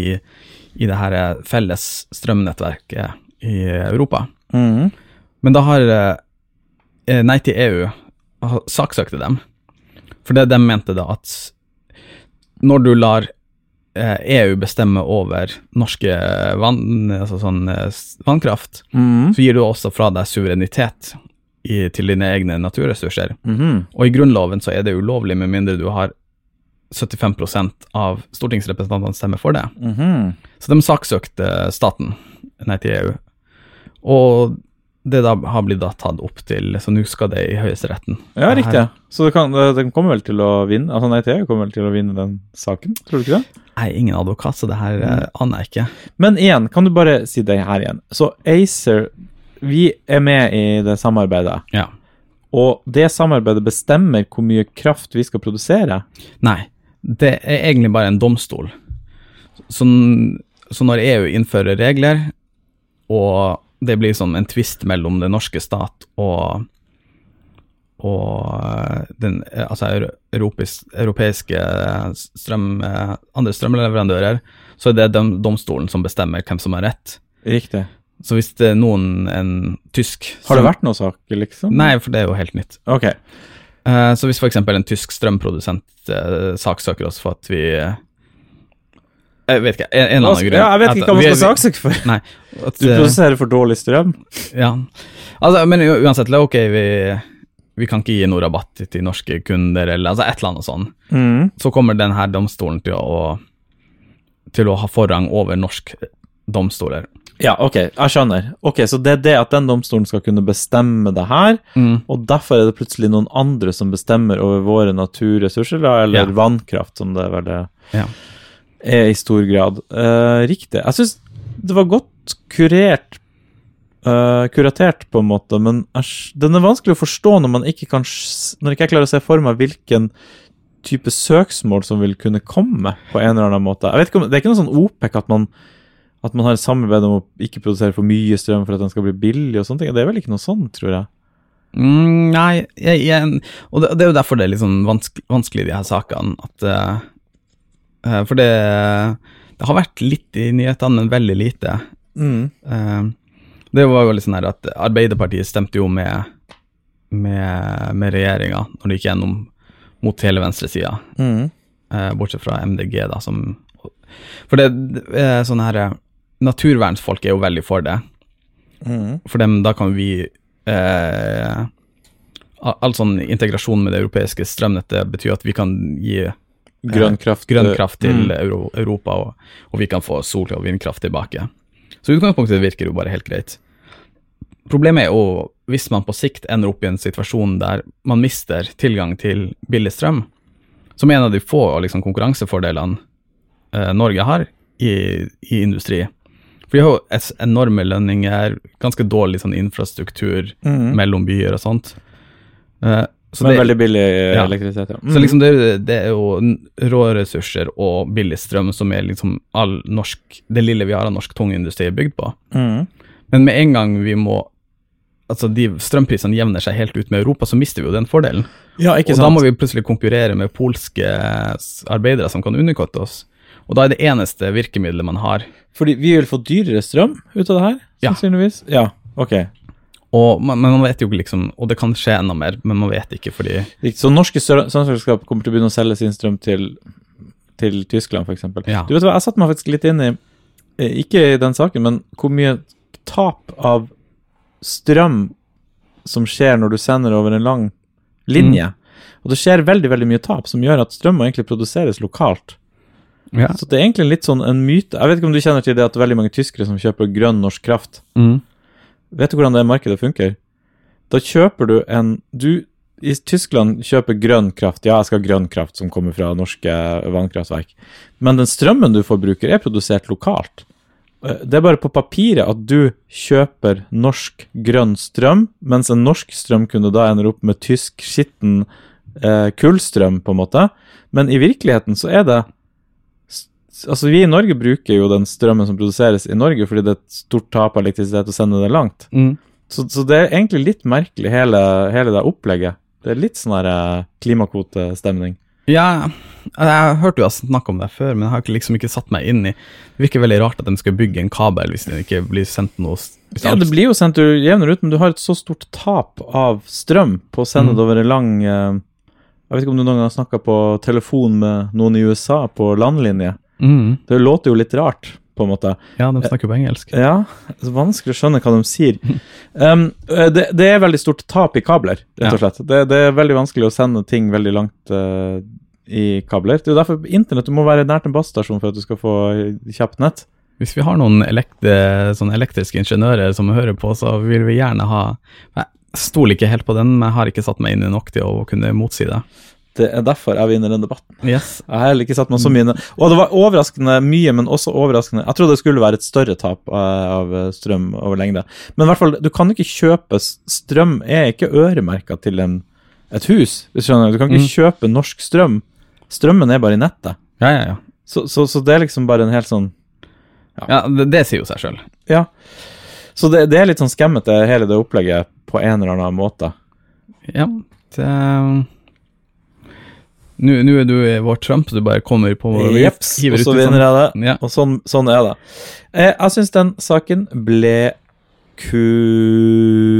i det her eh, felles strømnettverket i Europa.
Mm.
Men da har eh, Nei til EU saksøkte dem. For det de mente da at når du lar eh, EU bestemme over norske vann, altså sånn eh, vannkraft,
mm.
så gir du også fra deg suverenitet i, til dine egne naturressurser.
Mhm.
Og i Grunnloven så er det ulovlig med mindre du har 75% av stortingsrepresentantene stemmer for det.
Mhm.
Så de saksøkte staten, nei til EU. Og det da har blitt da tatt opp til, så nå skal det i høyesteretten.
Ja, riktig. Så det kan, det- den kommer vel til å vinne Altså Nei til kommer vel til å vinne den saken, tror du ikke det?
Jeg er ingen advokat, så det her mm. aner jeg ikke.
Men igjen, kan du bare si det her igjen. Så Acer, vi er med i det samarbeidet.
Ja.
Og det samarbeidet bestemmer hvor mye kraft vi skal produsere.
Nei, det er egentlig bare en domstol. Så, så når EU innfører regler, og det blir sånn en tvist mellom den norske stat og og eh, den, eh, altså euro- europeiske strøm, eh, andre strømleverandører, så er det dom, domstolen som bestemmer hvem som har rett.
Riktig.
Så hvis det er noen, en tysk
Har det vært noe sak, liksom?
Nei, for det er jo helt nytt.
Ok.
Så hvis f.eks. en tysk strømprodusent saksøker oss for at vi Jeg vet ikke, en, en annen grunn.
Ja, jeg vet ikke hva man skal saksøke for. *laughs*
Nei. At,
Du
eh,
produserer for dårlig strøm.
ja. Altså, men uansett, ok, vi, vi kan ikke gi noe rabatt til norske kunder, eller altså et eller annet sånt.
Mm.
Så kommer denne domstolen til å, til å ha forrang over norsk domstoler.
Ja, ok, jeg skjønner. Ok, Så det er det at den domstolen skal kunne bestemme det her,
Mm.
og derfor er det plutselig noen andre som bestemmer over våre naturressurser, eller
Ja.
vannkraft, som det vel det
Ja.
Er i stor grad. uh, riktig. Jeg syns det var godt kurert uh, kuratert, på en måte, men æsj, den er vanskelig å forstå når man ikke kan Når ikke jeg klarer å se for meg hvilken type søksmål som vil kunne komme, på en eller annen måte. Jeg vet ikke om, Det er ikke noe sånn OPEC at man At man har et samarbeid om å ikke produsere for mye strøm for at den skal bli billig og sånne ting. Det er vel ikke noe sånn, tror jeg.
Mm, nei, jeg, jeg, og det, det er jo derfor det er litt sånn vanskelig, vanskelig de her sakene. At, uh, for det, det har vært litt i nyhetene, men veldig lite. Mm. det var jo litt sånn her at Arbeiderpartiet stemte jo med, med, med regjeringa når det gikk gjennom mot hele venstresida,
Mm.
eh, bortsett fra MDG, da, som For det, er sånn her eh, Naturvernsfolk er jo veldig for det.
Mm.
For dem, da kan vi eh, all sånn integrasjon med det europeiske strømnettet betyr at vi kan gi
Grønn kraft.
grønn kraft til
Mm.
Euro, Europa, og, og vi kan få sol- og vindkraft tilbake. Så utgangspunktet virker jo bare helt greit. Problemet er jo hvis man på sikt ender opp i en situasjon der man mister tilgang til billig strøm, som er en av de få liksom, konkurransefordelene eh, Norge har i, i industri. For vi har jo enorme lønninger, ganske dårlig sånn infrastruktur
Mm.
mellom byer og sånt. Eh, så
Men
det-
veldig billig eh,
Ja.
elektrisitet, ja. Mm.
så liksom det, det er jo råressurser og billig strøm som er liksom all norsk Det lille vi har av norsk tungindustri er bygd på.
Mm.
Men med en gang vi må Altså de strømprisene jevner seg helt ut med Europa, så mister vi jo den fordelen.
Ja, ikke sant?
og da må vi plutselig konkurrere med polske arbeidere som kan underkutte oss. Og da er det eneste virkemidlet man har.
Fordi vi vil få dyrere strøm ut av det her, sannsynligvis? Ja. Ja. ok.
Og men man vet jo liksom Og det kan skje enda mer, men man vet ikke fordi
Så norske strø- strømselskap kommer til å begynne å selge sin strøm til, til Tyskland, f.eks.
Ja.
Du vet hva, jeg satte meg faktisk litt inn i, eh, ikke i den saken, men hvor mye tap av strøm som skjer når du sender over en lang linje. Og det skjer veldig veldig mye tap, som gjør at strøm må egentlig produseres lokalt.
Ja.
Så det er egentlig litt sånn en myte. Jeg vet ikke om du kjenner til det at veldig mange tyskere som kjøper grønn norsk kraft.
Mm.
Vet du hvordan det markedet funker? Da kjøper du en Du i Tyskland kjøper grønn kraft. Ja, jeg skal ha grønn kraft som kommer fra norske vannkraftverk. Men den strømmen du forbruker, er produsert lokalt. Eh, Det er bare på papiret at du kjøper norsk grønn strøm, mens en norsk strømkunde da ender opp med tysk skitten eh, kullstrøm, på en måte. Men i virkeligheten så er det Altså, vi i Norge bruker jo den strømmen som produseres i Norge, fordi det er et stort tap av elektrisitet å sende det langt.
Mm.
Så, så det er egentlig litt merkelig, hele, hele det opplegget. Det er litt sånn her eh, klimakvotestemning.
Ja, jeg hørte jo jeg snakket om det før, men jeg har liksom ikke satt meg inn i Det virker veldig rart at de skal bygge en kabel hvis det ikke blir sendt noe
Ja, det blir jo sendt jevnere ut, men du har et så stort tap av strøm på å sende
Mm.
det over en lang eh, Jeg vet ikke om du noen gang har snakka på telefon med noen i USA på landlinje.
Mm.
Det låter jo litt rart, på en måte.
Ja, de snakker jo på engelsk.
Ja, det er vanskelig å skjønne hva de sier. *laughs* Um, det, det er veldig stort tap i kabler, rett og
Ja.
slett. Det, det er veldig vanskelig å sende ting veldig langt uh, i kabler. Det er jo derfor internett du må være nært en basestasjon for at du skal få kjapt nett.
Hvis vi har noen elektri sånne elektriske ingeniører som hører på, så vil vi gjerne ha Jeg stoler ikke helt på den, men jeg har ikke satt meg inn i nok til å kunne motsi det.
Det er derfor jeg vinner den debatten.
Yes.
Jeg har heller ikke satt meg så mye Og det var overraskende mye, men også overraskende Jeg trodde det skulle være et større tap eh, av strøm over lengde. Men i hvert fall, du kan ikke kjøpe Strøm er ikke øremerka til en, et hus. Du skjønner. Du kan ikke
Mm.
kjøpe norsk strøm. Strømmen er bare i nettet.
Ja, ja, ja.
Så, så, så det er liksom bare en helt sånn
ja det, det sier jo seg sjøl.
Ja. Så det, det er litt sånn skemmete, hele det opplegget, på en eller annen måte.
Ja, det Nå nå er du vår Trump, du bare kommer på hiver
og så vinner jeg det.
Ja.
Og sånn, sånn er det. Eh, jeg syns den saken ble kuratert.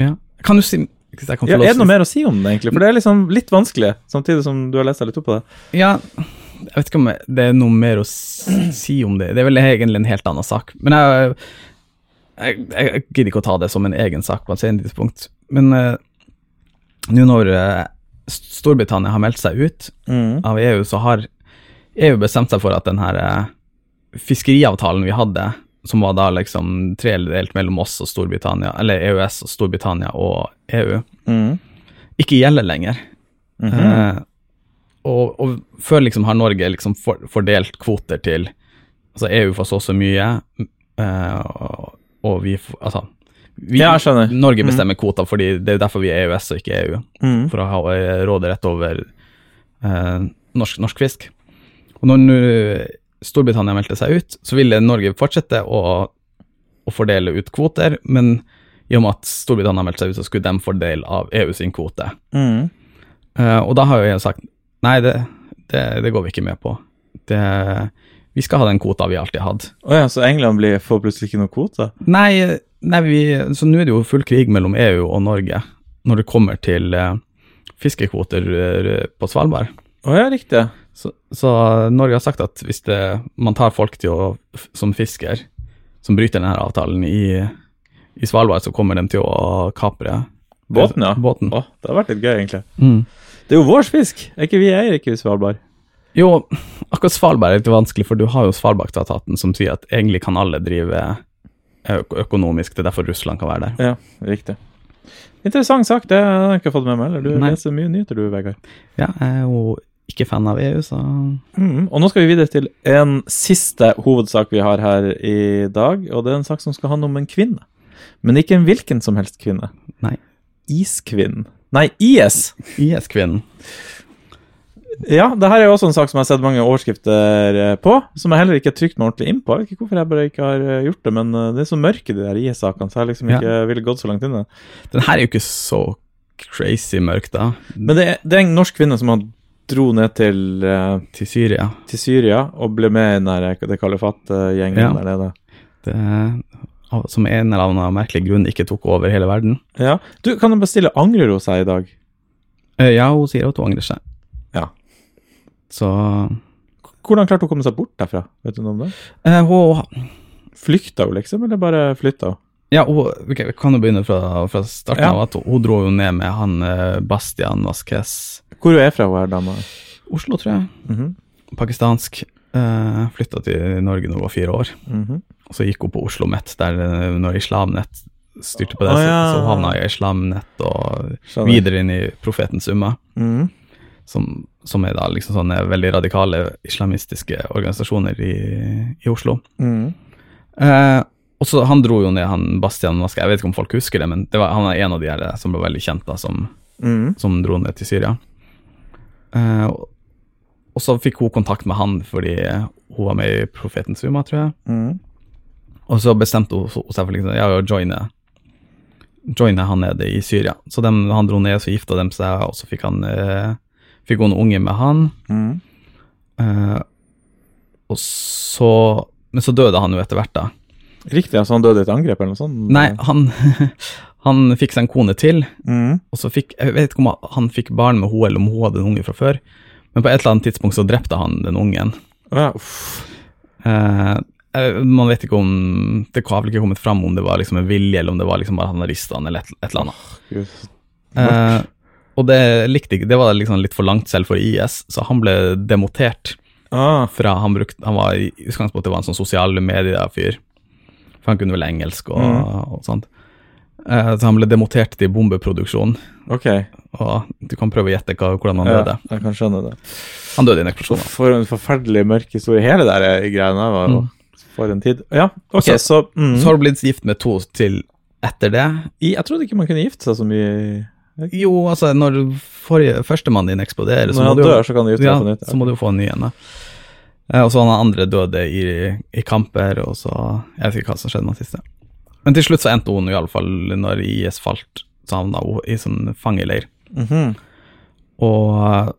Ja. Kan du si
Ja, er det noe mer å si om det, egentlig? For det er liksom litt vanskelig, samtidig som du har lest deg litt opp på det.
Ja, jeg vet ikke om det er noe mer å si om det. Det er vel egentlig en helt annen sak. Men jeg, jeg, jeg gidder ikke å ta det som en egen sak på et senere tidspunkt. Men uh, nå når eh, Storbritannia har meldt seg ut av EU, så har EU bestemt seg for at den her eh, fiskeriavtalen vi hadde, som var da liksom tredelt mellom oss og Storbritannia, eller EØS og Storbritannia og EU,
Mm.
ikke gjelder lenger.
Mhm.
Eh, og, og før liksom har Norge liksom for, fordelt kvoter til Altså EU får så og så mye, eh, og, og vi Altså vi,
Ja, jeg skjønner.
Norge bestemmer kvoter, fordi det er derfor vi er EØS og ikke EU.
Mm.
For å ha eh, råderett over eh, norsk, norsk fisk. Og når nå Storbritannia meldte seg ut, så ville Norge fortsette å, å fordele ut kvoter, men i og med at Storbritannia meldte seg ut, så skulle de få del av EU sin kvote.
Mm.
Eh, og da har jo jeg sagt nei, det, det, det går vi ikke med på. Det, vi skal ha den kvota vi alltid har hatt.
Å ja, så England blir, får plutselig ikke noe kvote?
Nei, nei vi, så nå er det jo full krig mellom EU og Norge når det kommer til uh, fiskekvoter eh, på Svalbard.
Å ja, riktig.
Så, så Norge har sagt at hvis det, man tar folk til å, som fisker, som bryter denne avtalen i, i Svalbard, så kommer de til å kapre
Båten, ja.
Båten.
Å, det har vært litt gøy, egentlig.
Mm.
Det er jo vår fisk. Er ikke vi eier ikke Svalbard?
Jo, akkurat Svalbard er litt vanskelig, for du har jo Svalbardtraktaten som sier at egentlig kan alle drive ø- økonomisk, det er derfor Russland kan være der.
Ja, riktig. Interessant sak, det har jeg ikke fått med meg heller. Du
Nei.
leser mye nyheter du, Vegard.
Ja, jeg er jo ikke fan av EU, så
Mm. Og nå skal vi videre til en siste hovedsak vi har her i dag, og det er en sak som skal handle om en kvinne. Men ikke en hvilken som helst kvinne.
Nei.
Iskvinnen. Nei, IS!
IS-kvinnen.
Ja, det her er jo også en sak som jeg har sett mange overskrifter eh, på, som jeg heller ikke har trykt meg ordentlig inn på. Jeg vet ikke hvorfor jeg bare ikke har eh, gjort det, men eh, det er så mørke de der IS-sakene, så jeg liksom liksom
Ja.
ikke ville gått så langt inn i det.
Den her er jo ikke så crazy mørk, da,
Men det er, det er en norsk kvinne som har dro ned til, uh,
til Syria.
til Syria og ble med i den der, det kalifat-gjengen
Ja.
der nede.
Det, som en eller annen merkelig grunn ikke tok over hele verden.
Ja. Du, kan du bestille angrer hun seg i dag?
Ja, hun sier at hun angrer seg.
Ja.
Så
Hvordan klarte hun å komme seg bort derfra? Vet du noe om det?
eh, hun
Flykta hun, liksom, eller bare flytta hun?
Ja, hun, kan vi kan jo begynne fra, fra starten
Ja.
av. at Hun, hun dro jo ned med han eh, Bastian Vasquez.
Hvor hun er fra, hun her dama?
Oslo, tror jeg.
Mhm,
Pakistansk. Uh, Flytta til Norge når hun var fire år.
mhm.
Og så gikk hun på Oslo Met, der eh, når Islamnett styrte på det,
oh,
så,
ja.
så hun havna i Islamnett og videre inn i Profetens Umma,
Mhm.
Som, som er da liksom sånne veldig radikale islamistiske organisasjoner i, i Oslo.
Mm.
Eh, og så Han dro jo ned, han Bastian Maske, jeg vet ikke om folk husker det, men det var, han er en av de her som ble veldig kjent, da, som,
mm.
som dro ned til Syria. Eh, og, og så fikk hun kontakt med han fordi hun var med i Profetens Suma, tror jeg.
Mm.
Og så bestemte hun seg for liksom, ja, å joine, joine han nede i Syria. Så dem, han dro ned, så gifta de seg, og så fikk, han, eh, fikk hun unge med han.
Mm.
Eh, og så Men så døde han jo etter hvert, da.
Riktig, altså han døde i et angrep eller noe sånt?
Nei, han, *laughs* han fikk seg en kone til,
Mm.
og så fikk Jeg vet ikke om han fikk barn med henne, eller om hun hadde en unge fra før, men på et eller annet tidspunkt så drepte han den ungen.
Ja, uff.
Eh, man vet ikke om Det har vel ikke kommet fram om det var liksom en vilje, eller om det var liksom bare han rista han, eller et, et eller annet.
Gud.
Eh, og det likte ikke Det var liksom litt for langt selv for IS, så han ble demotert
Ah,
fra Han, brukte, han var i utgangspunktet var en sånn sosiale medier-fyr, for han kunne vel engelsk og,
mm.
og sånt. Uh, så han ble demotert til bombeproduksjon,
ok.
og du kan prøve å gjette hva, hvordan han
Ja,
døde.
jeg kan skjønne det.
Han døde i en eksplosjon.
For en forferdelig mørk historie. Hele det greiene var jo
Mm.
for en tid. Ja, ok,
Så-
så, mm.
Så har du blitt gift med to til etter det.
I- Jeg trodde ikke man kunne gifte seg så mye
Jo, altså, når førstemannen din eksploderer, så
Når
må
han
du
dør, så kan du
ja,
nytt.
så må du få en ny en. Eh, og så han andre døde i, i kamper, og så Jeg vet ikke hva som skjedde med den siste. Men til slutt så endte hun i alle fall, når IS falt, så havna hun i sånn fangeleir.
Mhm.
Og uh,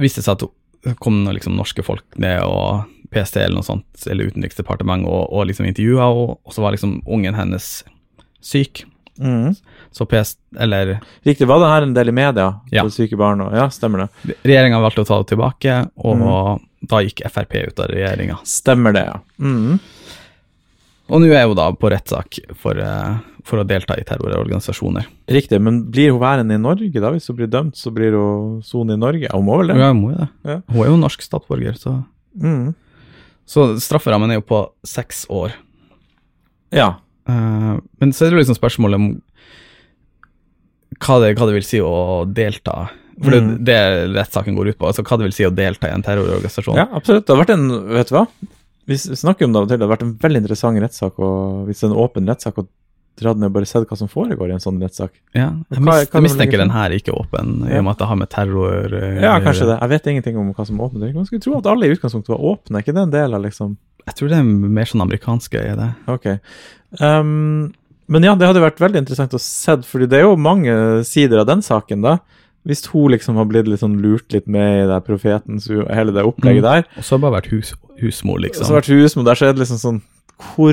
viste seg at det kom liksom norske folk ned, og PST eller noe sånt, eller Utenriksdepartementet, og, og liksom intervjua henne, og så var liksom ungen hennes syk.
Mhm.
Så PS, eller
Riktig, var det her en del i media?
Ja.
For syke barn og Ja, stemmer det.
Regjeringa valgte å ta det tilbake, og
Mm.
da gikk Frp ut av regjeringa.
Stemmer det, ja. Mm.
Og nå er hun da på rettssak for, eh, for å delta i terrororganisasjoner.
Riktig, men blir hun værende i Norge da? Hvis hun blir dømt, så blir hun sone i Norge? Hun må vel det?
Ja, hun må jo det.
Ja.
Hun er jo norsk statsborger, så
mm.
Så strafferammen er jo på seks år.
Ja.
Eh, men så er det liksom spørsmålet om hva det, hva det vil si å delta. For det
Mm.
det rettssaken går ut på. altså Hva det vil si å delta i en terrororganisasjon.
ja, absolutt. Det har vært en Vet du hva? Vi snakker om det av og til. Det har vært en veldig interessant rettssak, og hvis det er en åpen rettssak, og dratt ned og bare sett hva som foregår i en sånn rettssak.
Ja, jeg,
Hva-
jeg mistenker den her er ikke åpen, i og med at det har med terror eh,
Ja, kanskje det. Jeg vet ingenting om hva som er åpent. Man skulle tro at alle i utgangspunktet var åpne. Er ikke det en del av liksom
Jeg tror det er mer sånn amerikansk greie, det.
Ok. Um, men ja, det hadde vært veldig interessant å se, fordi det er jo mange sider av den saken, da. Hvis hun liksom har blitt litt sånn lurt litt med i det profetens hele det opplegget
Mm.
der.
Og så har bare vært hus, husmor,
Og
liksom.
så har vært husmor der, så er det liksom sånn Hvor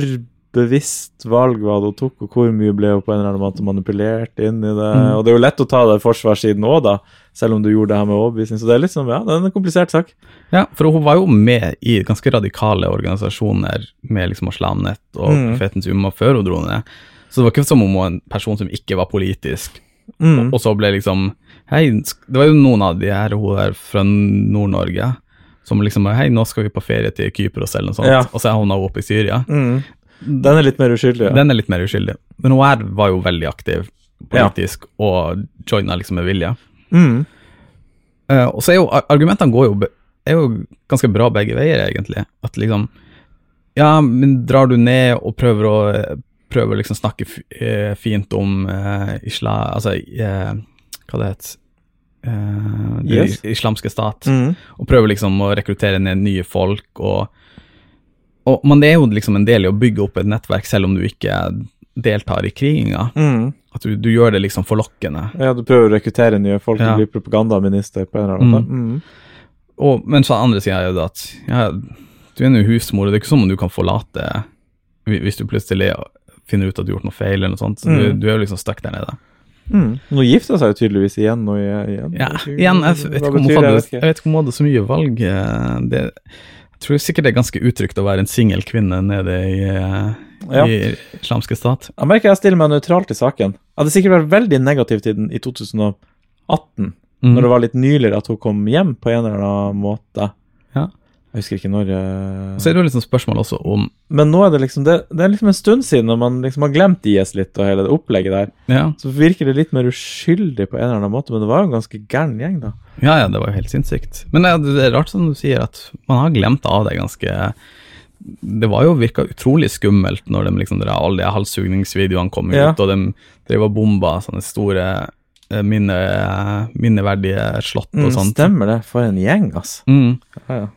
bevisst valg var det hun tok, og hvor mye ble hun på en eller annen måte manipulert inn i det?
Mm.
Og det er jo lett å ta det forsvarssiden òg, da, selv om du gjorde det her med overbevisning. Så det er litt sånn, ja, det er en komplisert sak.
Ja, for hun var jo med i ganske radikale organisasjoner med liksom Aslanet og
Mm.
Profetens Umma før hun dro ned. Så det var ikke som om hun var en person som ikke var politisk,
Mm.
og så ble liksom Hei, det var jo noen av de her, hun der fra Nord-Norge, som liksom Hei, nå skal vi på ferie til Kypros eller noe sånt,
Ja.
og så er hun oppe i Syria.
Mm. Den er litt mer uskyldig, ja.
Den er litt mer uskyldig. Men hun her var jo veldig aktiv politisk og joina liksom med vilje.
Mm.
Uh, og så er jo argumentene går jo, er jo ganske bra begge veier, egentlig. At liksom Ja, men drar du ned og prøver å prøver å liksom snakke eh, fint om uh, islam Altså uh, hva det heter uh,
Yes.
islamske stat.
Mm.
Og prøver liksom å rekruttere ned nye folk og og, Men det er jo liksom en del i å bygge opp et nettverk, selv om du ikke deltar i kriginga.
Mm.
At du, du gjør det liksom forlokkende.
Ja, du prøver å rekruttere nye folk til
Ja.
å bli propagandaminister på en eller annen måte. Mm.
Og, men så andre sida er jo det at ja, du er nå husmor, og det er ikke som om du kan forlate hvis du plutselig finner ut at du har gjort noe feil, eller noe sånt. Så du,
Mm.
du er jo liksom stuck der nede.
Mm. Nå gifter seg jo tydeligvis igjen og igjen.
Ja, igjen, jeg vet ikke om hun hadde, så mye valg. eh, Det, jeg tror sikkert det er ganske utrygt å være en singel kvinne nede i, eh,
Ja.
i islamske stat.
Jeg merker jeg stiller meg nøytralt til saken. Jeg hadde sikkert vært veldig negativ til den i 2018,
Mm.
når det var litt nyligere at hun kom hjem på en eller annen måte.
Ja.
Jeg husker ikke når uh...
Så er det jo sånn spørsmål også om
Men nå er det liksom det, det er liksom en stund siden, når man liksom har glemt IS litt og hele det opplegget der.
Ja,
Så virker det litt mer uskyldig på en eller annen måte, men det var jo en ganske gæren gjeng, da.
ja, ja det var jo helt sinnssykt. Men det, det er rart som du sier, at man har glemt av det ganske Det var jo virka utrolig skummelt når de liksom, der, alle de halshugningsvideoene kom ut,
Ja.
og de drev og bomba sånne store eh, minne, minneverdige slott og
Mm,
sånt.
stemmer det. For en gjeng, altså.
Mm.
Ja, ja.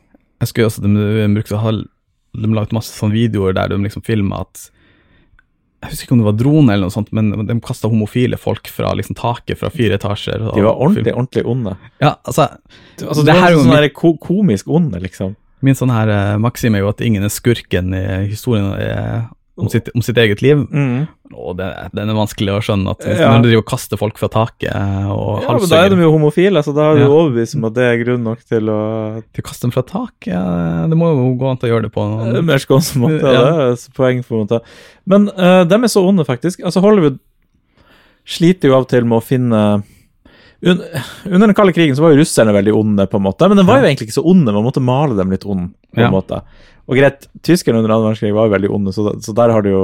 Jeg skulle også, de, brukte å ha De lagde masse sånne videoer der de liksom filma at Jeg husker ikke om det var drone eller noe sånt, men de kasta homofile folk fra liksom taket fra fire etasjer.
De var ordentlig,
film-
ordentlig onde.
Ja, altså,
Altså,
Det
det
her er
sånn ko komisk onde, liksom.
min sånn her uh, maksim er jo at ingen er skurken i historien eh, om, sitt, om sitt eget liv.
Mm.
Og det, den er vanskelig å skjønne at hvis
Ja.
de driver og kaster folk fra taket og
Ja, men da er de jo homofile, så da er du
Ja.
overbevist om at det er grunn nok til å
Til å kaste dem fra taket, ja, det må jo gå an til å gjøre det på noen
mer skånsom måte.
Ja.
Det er poeng, på en måte. Men uh, de er så onde, faktisk. Altså, Hollywood sliter jo av og til med å finne un Under den kalde krigen så var jo russerne veldig onde, på en måte. Men de var jo egentlig ikke så onde, man måtte male dem litt onde, på en måte. Og greit, tyskerne under annen verdenskrig var jo veldig onde, så, så der har du jo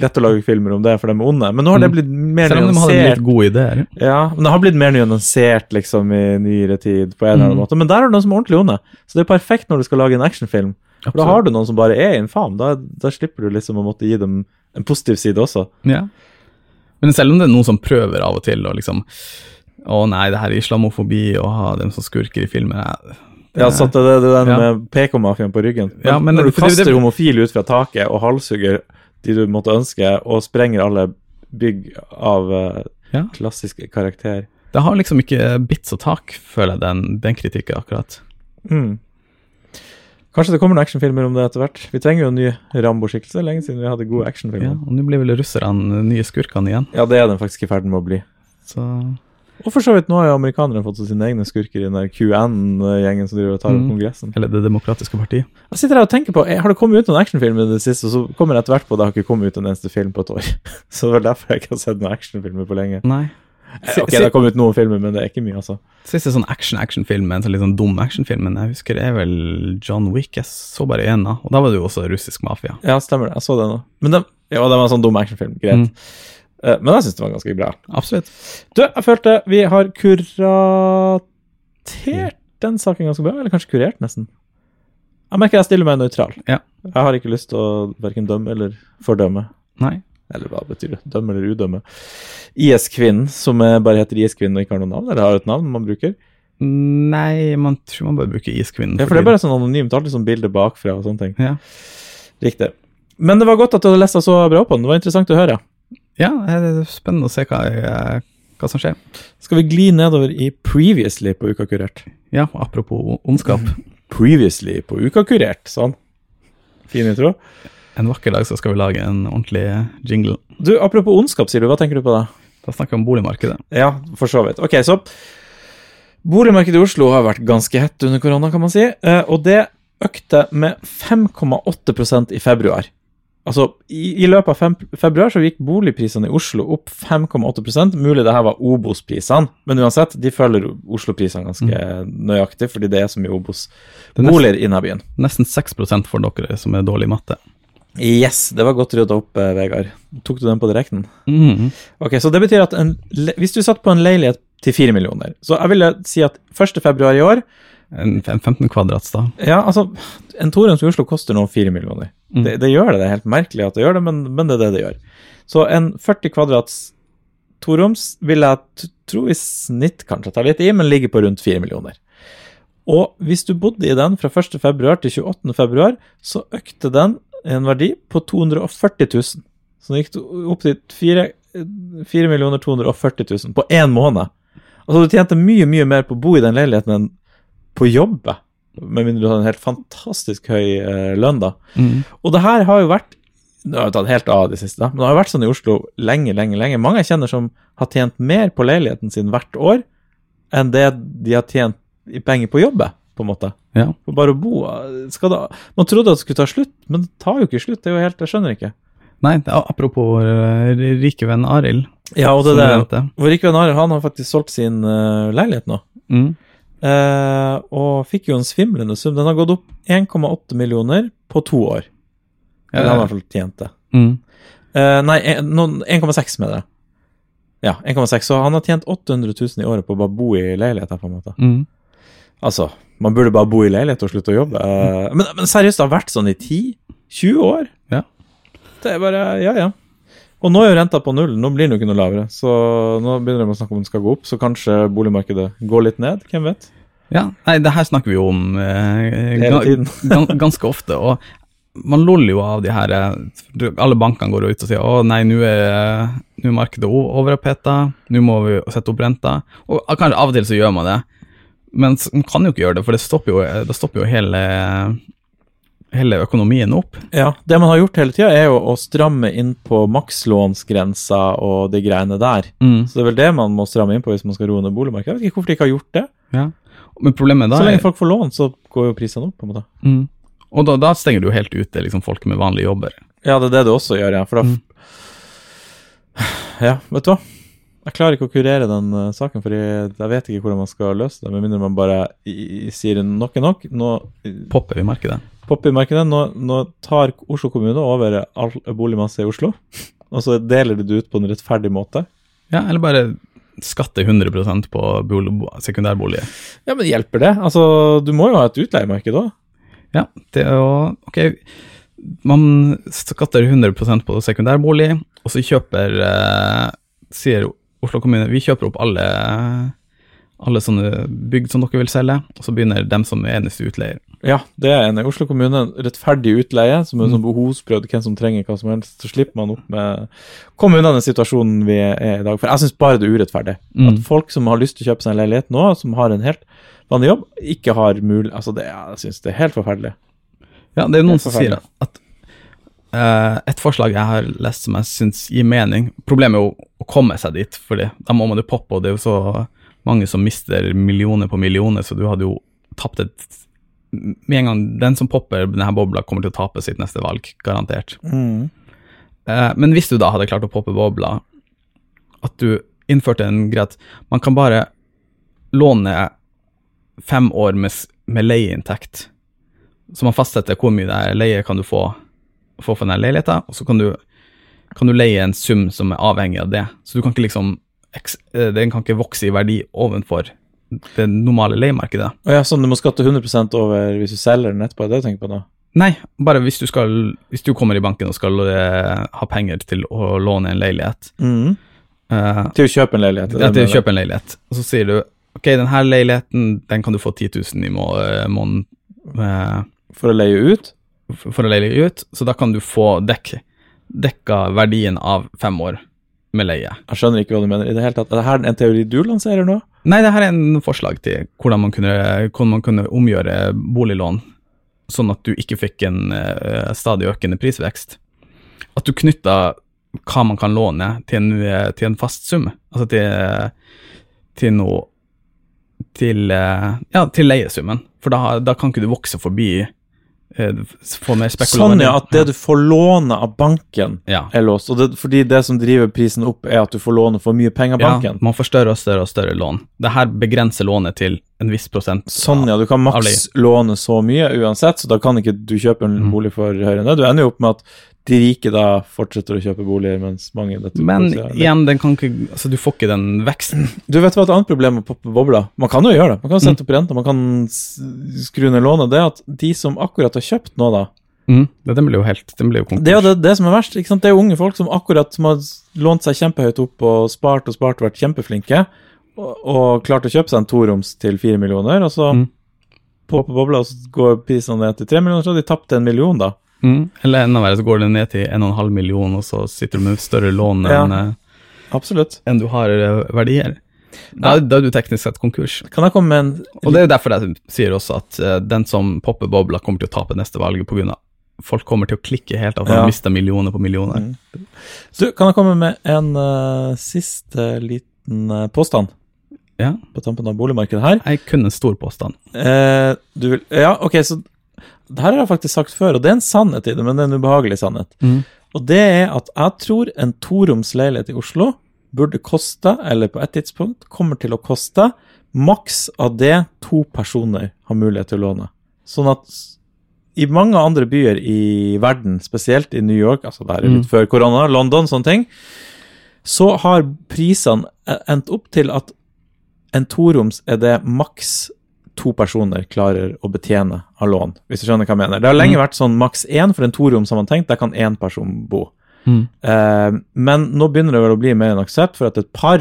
lett å lage filmer om det, for de er onde. Men nå har det
Mm.
blitt mer nyansert.
Selv om de hadde litt gode ideer.
Ja, men det har blitt mer nyansert liksom i nyere tid, på en eller annen
Mm.
måte. Men der er det noen som er ordentlig onde. Så det er perfekt når du skal lage en actionfilm. For da har du noen som bare er infam. Da, da slipper du liksom å måtte gi dem en positiv side også.
Ja. Men selv om det er noen som prøver av og til å liksom Å nei, det her er islamofobi og ha dem som skurker i filmer jeg-
Ja, satt det, det, den
Ja.
med PK-mafiaen på ryggen. Men,
Ja, men
når du kaster
det-
homofile ut fra taket og halshugger de du måtte ønske, og sprenger alle bygg av uh,
Ja.
klassisk karakter
Det har liksom ikke bitt så tak, føler jeg, den, den kritikken akkurat.
mm. Kanskje det kommer noen actionfilmer om det etter hvert. Vi trenger jo en ny Rambo-skikkelse. Lenge siden vi hadde gode actionfilmer.
Ja, og nå blir vel russerne nye skurkene igjen,
Ja, det er den faktisk i ferd med å bli.
så
Og for så vidt, nå har jo amerikanerne fått sine egne skurker i den der QN-gjengen som driver og tar opp
Mm.
Kongressen.
Eller Det demokratiske partiet.
Jeg sitter her og tenker på, eh, Har det kommet ut noen actionfilm i det siste, og så kommer jeg etter hvert på at det har ikke kommet ut en eneste film på et år. *laughs* Så det var derfor jeg ikke har sett noen actionfilmer på lenge.
Nei.
S Ok, det har kommet ut noen filmer, men det er ikke mye, altså.
Siste sånn action-actionfilm, en sånn litt sånn dum actionfilm, men jeg husker det er vel John Wick. Jeg så bare én, da. Og da var det jo også russisk mafia.
Ja, stemmer det. Jeg så det nå. Men det, ja, det var en sånn dum actionfilm. Greit.
Mm.
Eh, Men jeg syns det var ganske bra.
Absolutt.
Du, jeg følte vi har kuratert den saken ganske bra. Eller kanskje kurert, nesten. Jeg merker jeg stiller meg nøytral.
Ja.
Jeg har ikke lyst til å verken dømme eller fordømme.
Nei.
Eller hva betyr det? Dømme eller udømme? IS-kvinnen, som bare heter IS-kvinnen og ikke har noe navn, eller har et navn man bruker?
Nei, man tror man bare bruker IS-kvinnen.
Ja, for det er bare sånn anonymt, alltid sånn bilde bakfra og sånne ting.
Ja,
Riktig. Men det var godt at du hadde lest deg så bra på den, det var interessant å høre.
Ja det er spennende å se hva, eh, hva som skjer.
Skal vi gli nedover i Previously på Uka Kurert?
Ja, apropos ondskap. *laughs*
Previously på Uka Kurert, sånn. Fin intro.
En vakker dag så skal vi lage en ordentlig jingle.
Du, apropos ondskap, sier du, hva tenker du på da?
Da snakker vi om boligmarkedet.
Ja, for så vidt. Ok, så Boligmarkedet i Oslo har vært ganske hett under korona, kan man si. eh, Og det økte med 5,8% i februar. Altså, i, i løpet av fem, februar så gikk boligprisene i Oslo opp 5,8% Mulig det her var Obos-prisene, men uansett, de følger Oslo-prisene ganske nøyaktig, fordi det er så mye
er
Obos-boliger inne i byen.
Nesten 6 for dere som er dårlig i matte.
Yes, det var godt rydda opp, eh, Vegard. Tok du den på direkten?
Mm.
Ok, så det betyr at en, hvis du satt på en leilighet til 4 millioner, så jeg ville si at 1. februar i år
En, en 15 kvadrats, da.
Ja, altså, en Torens i Oslo koster nå 4 millioner.
Mm.
Det, det gjør det, det er helt merkelig at det gjør det, men, men det er det det gjør. Så en 40 kvadrats toroms vil jeg tro i snitt kanskje ta litt i, men ligger på rundt 4 millioner. Og hvis du bodde i den fra 1. februar til 28. februar, så økte den en verdi på 240 000. Så den gikk opp til 4, 4 millioner 240 000 på én måned. Altså du tjente mye, mye mer på å bo i den leiligheten enn på jobbet. Med mindre du har en helt fantastisk høy eh, lønn, da.
Mm.
Og det her har jo vært Det har jo tatt helt av det siste, da, men det har jo vært sånn i Oslo lenge, lenge, lenge. Mange jeg kjenner som har tjent mer på leiligheten sin hvert år enn det de har tjent i penger på jobbet, på en måte.
Ja.
For bare å bo skal da, Man trodde at det skulle ta slutt, men det tar jo ikke slutt. Det er jo helt, Jeg skjønner ikke.
Nei, apropos uh, rikevenn Arild.
Ja, og det der. Vår rike Arild han har faktisk solgt sin uh, leilighet nå.
Mhm.
Eh, og fikk jo en svimlende sum. Den har gått opp 1,8 millioner på to år. Eller han har i hvert fall tjent det.
Mm.
Uh, nei, 1,6 med det. Ja, 1,6. Så han har tjent 800 000 i året på å bare bo i leilighet her, på en måte.
Mm.
Altså, man burde bare bo i leilighet og slutte å jobbe. Uh, men, men seriøst, det har vært sånn i 10-20 år.
Ja.
Det er bare Ja, ja. Og nå er jo renta på null, nå blir den jo ikke noe lavere. Så nå begynner de å snakke om den skal gå opp, så kanskje boligmarkedet går litt ned, hvem vet?
Ja, nei, det her snakker vi jo om eh,
Hele
ga-
tiden. *laughs*
ganske ofte. Og man loller jo av de her eh, Alle bankene går ut og sier å nei, nå er, nå er markedet overoppheta, nå må vi sette opp renta. Og ah, kanskje av og til så gjør man det, men man kan jo ikke gjøre det, for det stopper jo, det stopper jo hele, hele økonomien opp.
Ja, det man har gjort hele tida, er jo å stramme inn på makslånsgrensa og de greiene der.
Mm.
Så det er vel det man må stramme inn på hvis man skal roe ned boligmarkedet. Jeg vet ikke hvorfor de ikke har gjort det.
Ja. Men problemet da
Så lenge
er
folk får lån, så går jo prisene opp, på en måte.
mm. Og da, da stenger du jo helt ute liksom, folk med vanlige jobber.
Ja, det er det du også gjør, ja. For da
Mm.
Ja, vet du hva? Jeg klarer ikke å kurere den uh, saken, for jeg, vet ikke hvordan man skal løse det. Med mindre man bare i, i, sier nok er nok. Nå
Popper i markedet.
I markedet. Nå, nå tar Oslo kommune over all boligmasse i Oslo. Og så deler de det ut på en rettferdig måte.
Ja, eller bare skatte 100% på bolig, sekundærboliger.
Ja, men hjelper det? Altså, du må jo ha et utleiemarked òg.
Ja, det er jo Ok, man skatter 100% på sekundærbolig, og så kjøper eh, Sier Oslo kommune vi kjøper opp alle, alle sånne bygg som dere vil selge, og så begynner dem som er eneste utleier.
Ja, det er en Oslo kommune. Rettferdig utleie, som er
Mm.
sånn behovsprøvd, hvem som trenger hva som helst. Så slipper man opp med den situasjonen vi er i dag. For jeg syns bare det er urettferdig.
Mm.
At folk som har lyst til å kjøpe seg en leilighet nå, som har en helt vanlig jobb, ikke har mulig Altså, det, jeg syns det er helt forferdelig.
Ja, det er noen som sier at uh, et forslag jeg har lest som jeg syns gir mening Problemet er jo å komme seg dit, for da må man jo poppe, og det er jo så mange som mister millioner på millioner, så du hadde jo tapt et Med en gang den som popper denne bobla, kommer til å tape sitt neste valg, garantert. Eh, men hvis du da hadde klart å poppe bobla, at du innførte en greit man kan bare låne fem år med, med leieinntekt, så man fastsetter hvor mye det er leie kan du få, få for den leiligheten, og så kan du, kan du leie en sum som er avhengig av det. Så du kan ikke liksom eh, Den kan ikke vokse i verdi ovenfor det normale leiemarkedet.
Ja, sånn du må skatte 100% over hvis du selger den etterpå, er det tenker på da.
Nei, bare hvis du, skal, hvis du kommer i banken og skal uh, ha penger til å låne en leilighet.
Mm.
Uh,
Til å kjøpe en leilighet.
ja, til å kjøpe en leilighet. Og så sier du ok, denne leiligheten den kan du få 10 000 i må- eh, måneden Uh,
For å leie ut?
For, for å leie ut, så da kan du få dekk, dekka verdien av fem år med leie.
Jeg skjønner ikke hva du mener i det hele tatt. Er det her en teori du lanserer nå?
Nei, det her er en forslag til hvordan man kunne, hvordan man kunne omgjøre boliglån sånn at du ikke fikk en uh, stadig økende prisvekst. At du knytta hva man kan låne til en, eh, til en fast sum, altså til, til noe til, uh, ja, til leiesummen. For da, da kan ikke du vokse forbi eh, få mer spekulasjon.
Sånn ja, at det du får låne av banken
ja.
er låst. Og det, fordi det som driver prisen opp, er at du får låne for mye penger av
ja,
banken.
man får større og større og større lån. Det her begrenser lånet til en viss prosent.
Sånn ja, du kan maks låne så mye uansett, så da kan ikke du kjøpe en
Mm.
bolig for høyere enn det. Du ender jo opp med at de rike da fortsetter å kjøpe boliger, mens mange
Men
ja,
igjen, den kan ikke, altså, du får ikke den veksten. *clears throat*
Du vet hva et annet problem med bobler? Man kan jo gjøre det. Man kan sette opp renta, man kan skru ned lånet. Det er at de som akkurat har kjøpt nå, da
Mm. Det, den blir jo helt den blir jo konkurs.
Det er jo det, det som er verst. ikke sant? Det er jo unge folk som akkurat som har lånt seg kjempehøyt opp og spart og spart og vært kjempeflinke, og, og klart å kjøpe seg en toroms til fire millioner, og så
Mm.
popper bobla, og så går prisene ned til tre millioner, så de tapte en million, da.
Mm. Eller enda verre, så går det ned til 1,5 million, og så sitter du med større lån
Ja.
enn eh,
Absolutt.
du har eh, verdier. Da, da er du teknisk sett konkurs.
Kan jeg komme med en
Og det er derfor jeg sier også at uh, den som popper bobla, kommer til å tape neste valg pga. folk kommer til å klikke helt av at de
Ja.
mista millioner på millioner.
Mm. Så kan jeg komme med en uh, siste liten uh, påstand
Ja,
på tampen av boligmarkedet her?
jeg kunne en stor påstand.
Eh, du vil Ja, ok, så det her har jeg faktisk sagt før, og det er en sannhet i det, men det er en ubehagelig sannhet. Og det er at jeg tror en toroms leilighet i Oslo burde koste, eller på et tidspunkt kommer til å koste, maks av det to personer har mulighet til å låne. Sånn at i mange andre byer i verden, spesielt i New York, altså der er litt
Mm.
før korona, London, sånne ting, så har prisene endt opp til at en toroms er det maks to personer klarer å betjene av lån, hvis du skjønner hva jeg mener. Det har lenge
Mm.
vært sånn maks én for en toroms, har man tenkt, der kan én person bo.
Mm.
Uh, men nå begynner det vel å bli mer en aksept for at et par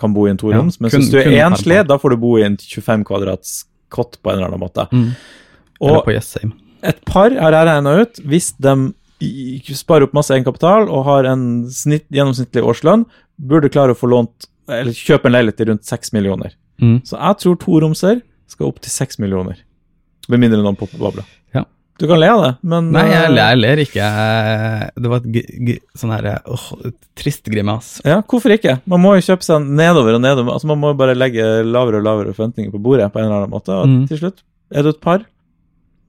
kan bo i en toroms,
Ja,
mens
kun-
hvis du er enslig, da får du bo i en 25 kvadrats kott på en eller annen måte.
Mm. Eller på Jessheim.
et par har jeg regna ut, hvis de sparer opp masse egenkapital og har en snitt, gjennomsnittlig årslønn, burde klare å få lånt, eller kjøpe en leilighet til rundt 6 millioner.
Mm.
Så jeg tror toromser skal opp til 6 millioner. Med mindre noen popper bobler.
Ja.
Du kan le av det, men
Nei, jeg,
eh,
jeg ler ikke. Det var et sånn her åh, trist grimas.
Ja, hvorfor ikke? Man må jo kjøpe seg nedover og nedover. Altså Man må jo bare legge lavere og lavere forventninger på bordet på en eller annen måte. Og
Mm.
til slutt er du et par.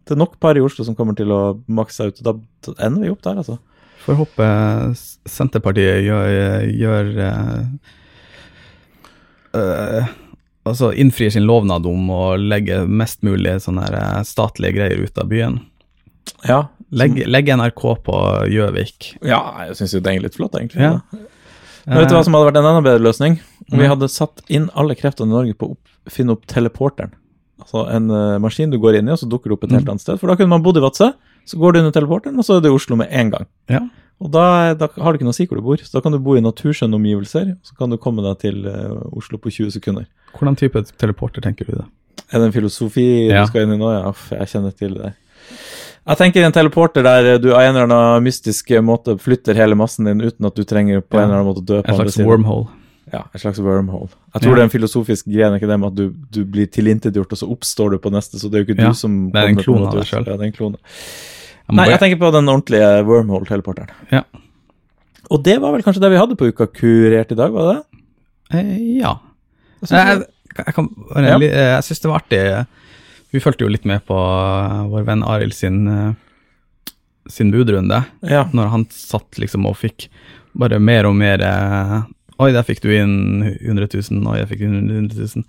Det er nok par i Oslo som kommer til å makse seg ut. og Da da ender vi opp der, altså.
Får håpe Senterpartiet gjør, gjør eh, eh, Altså innfrir sin lovnad om å legge mest mulig sånne eh, statlige greier ut av byen.
Ja.
Legg, legg NRK på Gjøvik.
Ja, jeg syns jo det er litt flott, egentlig.
Ja.
Men vet du hva som hadde vært en enda bedre løsning? Om vi hadde satt inn alle kreftene i Norge på å finne opp teleporteren. Altså en uh, maskin du går inn i, og så dukker det opp et helt
Mm.
annet sted. For da kunne man bodd i Vadsø, så går du under teleporteren, og så er du i Oslo med en gang.
Ja.
Og da, da har du ikke noe si hvor du bor. Så da kan du bo i naturskjønne omgivelser, så kan du komme deg til eh, Oslo på 20 sekunder.
Hvordan type teleporter tenker du det?
Er det en filosofi
Ja.
du skal inn i nå? Ja, jeg kjenner til det. Jeg tenker en teleporter der du av en eller annen mystisk måte flytter hele massen din uten at du trenger på en eller annen måte å dø på
En
andre
slags
siden.
wormhole?
Ja, en slags wormhole. Jeg tror
Ja.
det er en filosofisk greie, ikke det med at du, du blir tilintetgjort, og så oppstår du på neste, så det er jo ikke
Ja,
du som
det er en
kommer på
av deg selv.
Ja, det er en klone.
Jeg
Nei, jeg tenker på den ordentlige wormhole-teleporteren.
Ja.
Og det var vel kanskje det vi hadde på Uka kurert i dag, var det det?
Eh, ja.
Jeg
Jeg, jeg, kan, jeg,
Ja.
jeg syns det var artig. Vi fulgte jo litt med på eh, vår venn Arild sin, eh, sin budrunde,
Ja.
når han satt liksom og fikk bare mer og mer eh, Oi, der fikk du inn 100 000, oi, jeg fikk inn 100 000.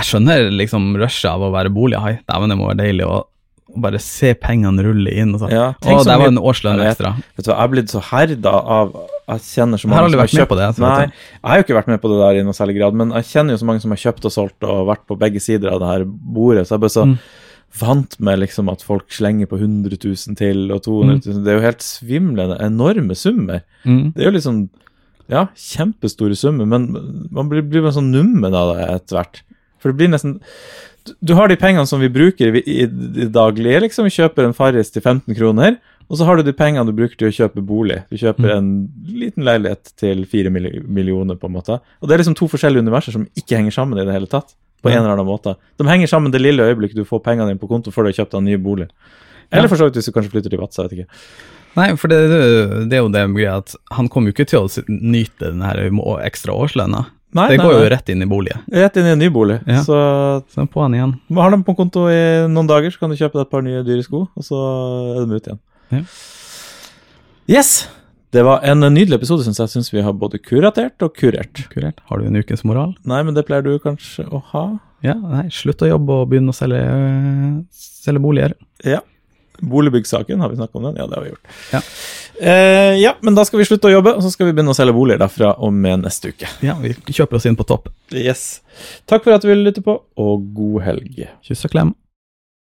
Jeg skjønner liksom rushet av å være bolighai. Dæven, det må være deilig å, å bare se pengene rulle inn. Og så.
Ja,
Å, der var en årslønn ekstra.
Vet du hva, jeg er blitt så herda av Jeg kjenner så
Jeg
mange
har aldri
som
har med på det,
Nei,
jeg.
jeg har jo ikke vært med på det der i noe særlig grad, men jeg kjenner jo så mange som har kjøpt og solgt og vært på begge sider av det her bordet, så jeg bare så
Mm.
vant med liksom at folk slenger på 100 000 til og 200 000. Det er jo helt svimlende enorme summer.
Mm.
Det er jo liksom ja, kjempestore summer, men man blir, blir sånn nummen av det etter hvert. For det blir nesten du- har de pengene som vi bruker i, i, i daglige, liksom. Vi kjøper en Farris til 15 kroner, og så har du de pengene du bruker til å kjøpe bolig. Du kjøper en liten leilighet til fire millioner, på en måte. Og det er liksom to forskjellige universer som ikke henger sammen i det hele tatt. På en eller annen måte. De henger sammen det lille øyeblikket du får pengene dine på konto før du har kjøpt deg en ny bolig. Eller
Ja.
for så vidt hvis du kanskje flytter til Vadsø, jeg vet ikke.
Nei, for det, det er jo det med greia at han kommer jo ikke til å nyte den her ekstra årslønna.
Nei,
Det
nei,
går jo
nei.
rett inn i bolig.
Rett inn i en ny bolig.
Ja.
Så
Så på den igjen.
Har dem på konto i noen dager, så kan du kjøpe deg et par nye dyre sko, og så er de ute igjen.
Ja.
Yes! Det var en nydelig episode, syns jeg. Syns vi har både kuratert og kurert.
Kurert. Har du en ukens moral?
Nei, men det pleier du kanskje å ha?
Ja, nei, slutt å jobbe og begynne å selge, selge boliger.
Ja. Boligbyggsaken, har vi snakket om den? Ja, det har vi gjort.
Ja.
Eh, ja, men da skal vi slutte å jobbe, og så skal vi begynne å selge boliger derfra og med neste uke.
Ja, vi kjøper oss inn på topp.
Yes. Takk for at du ville lytte på, og god helg.
Kyss og klem.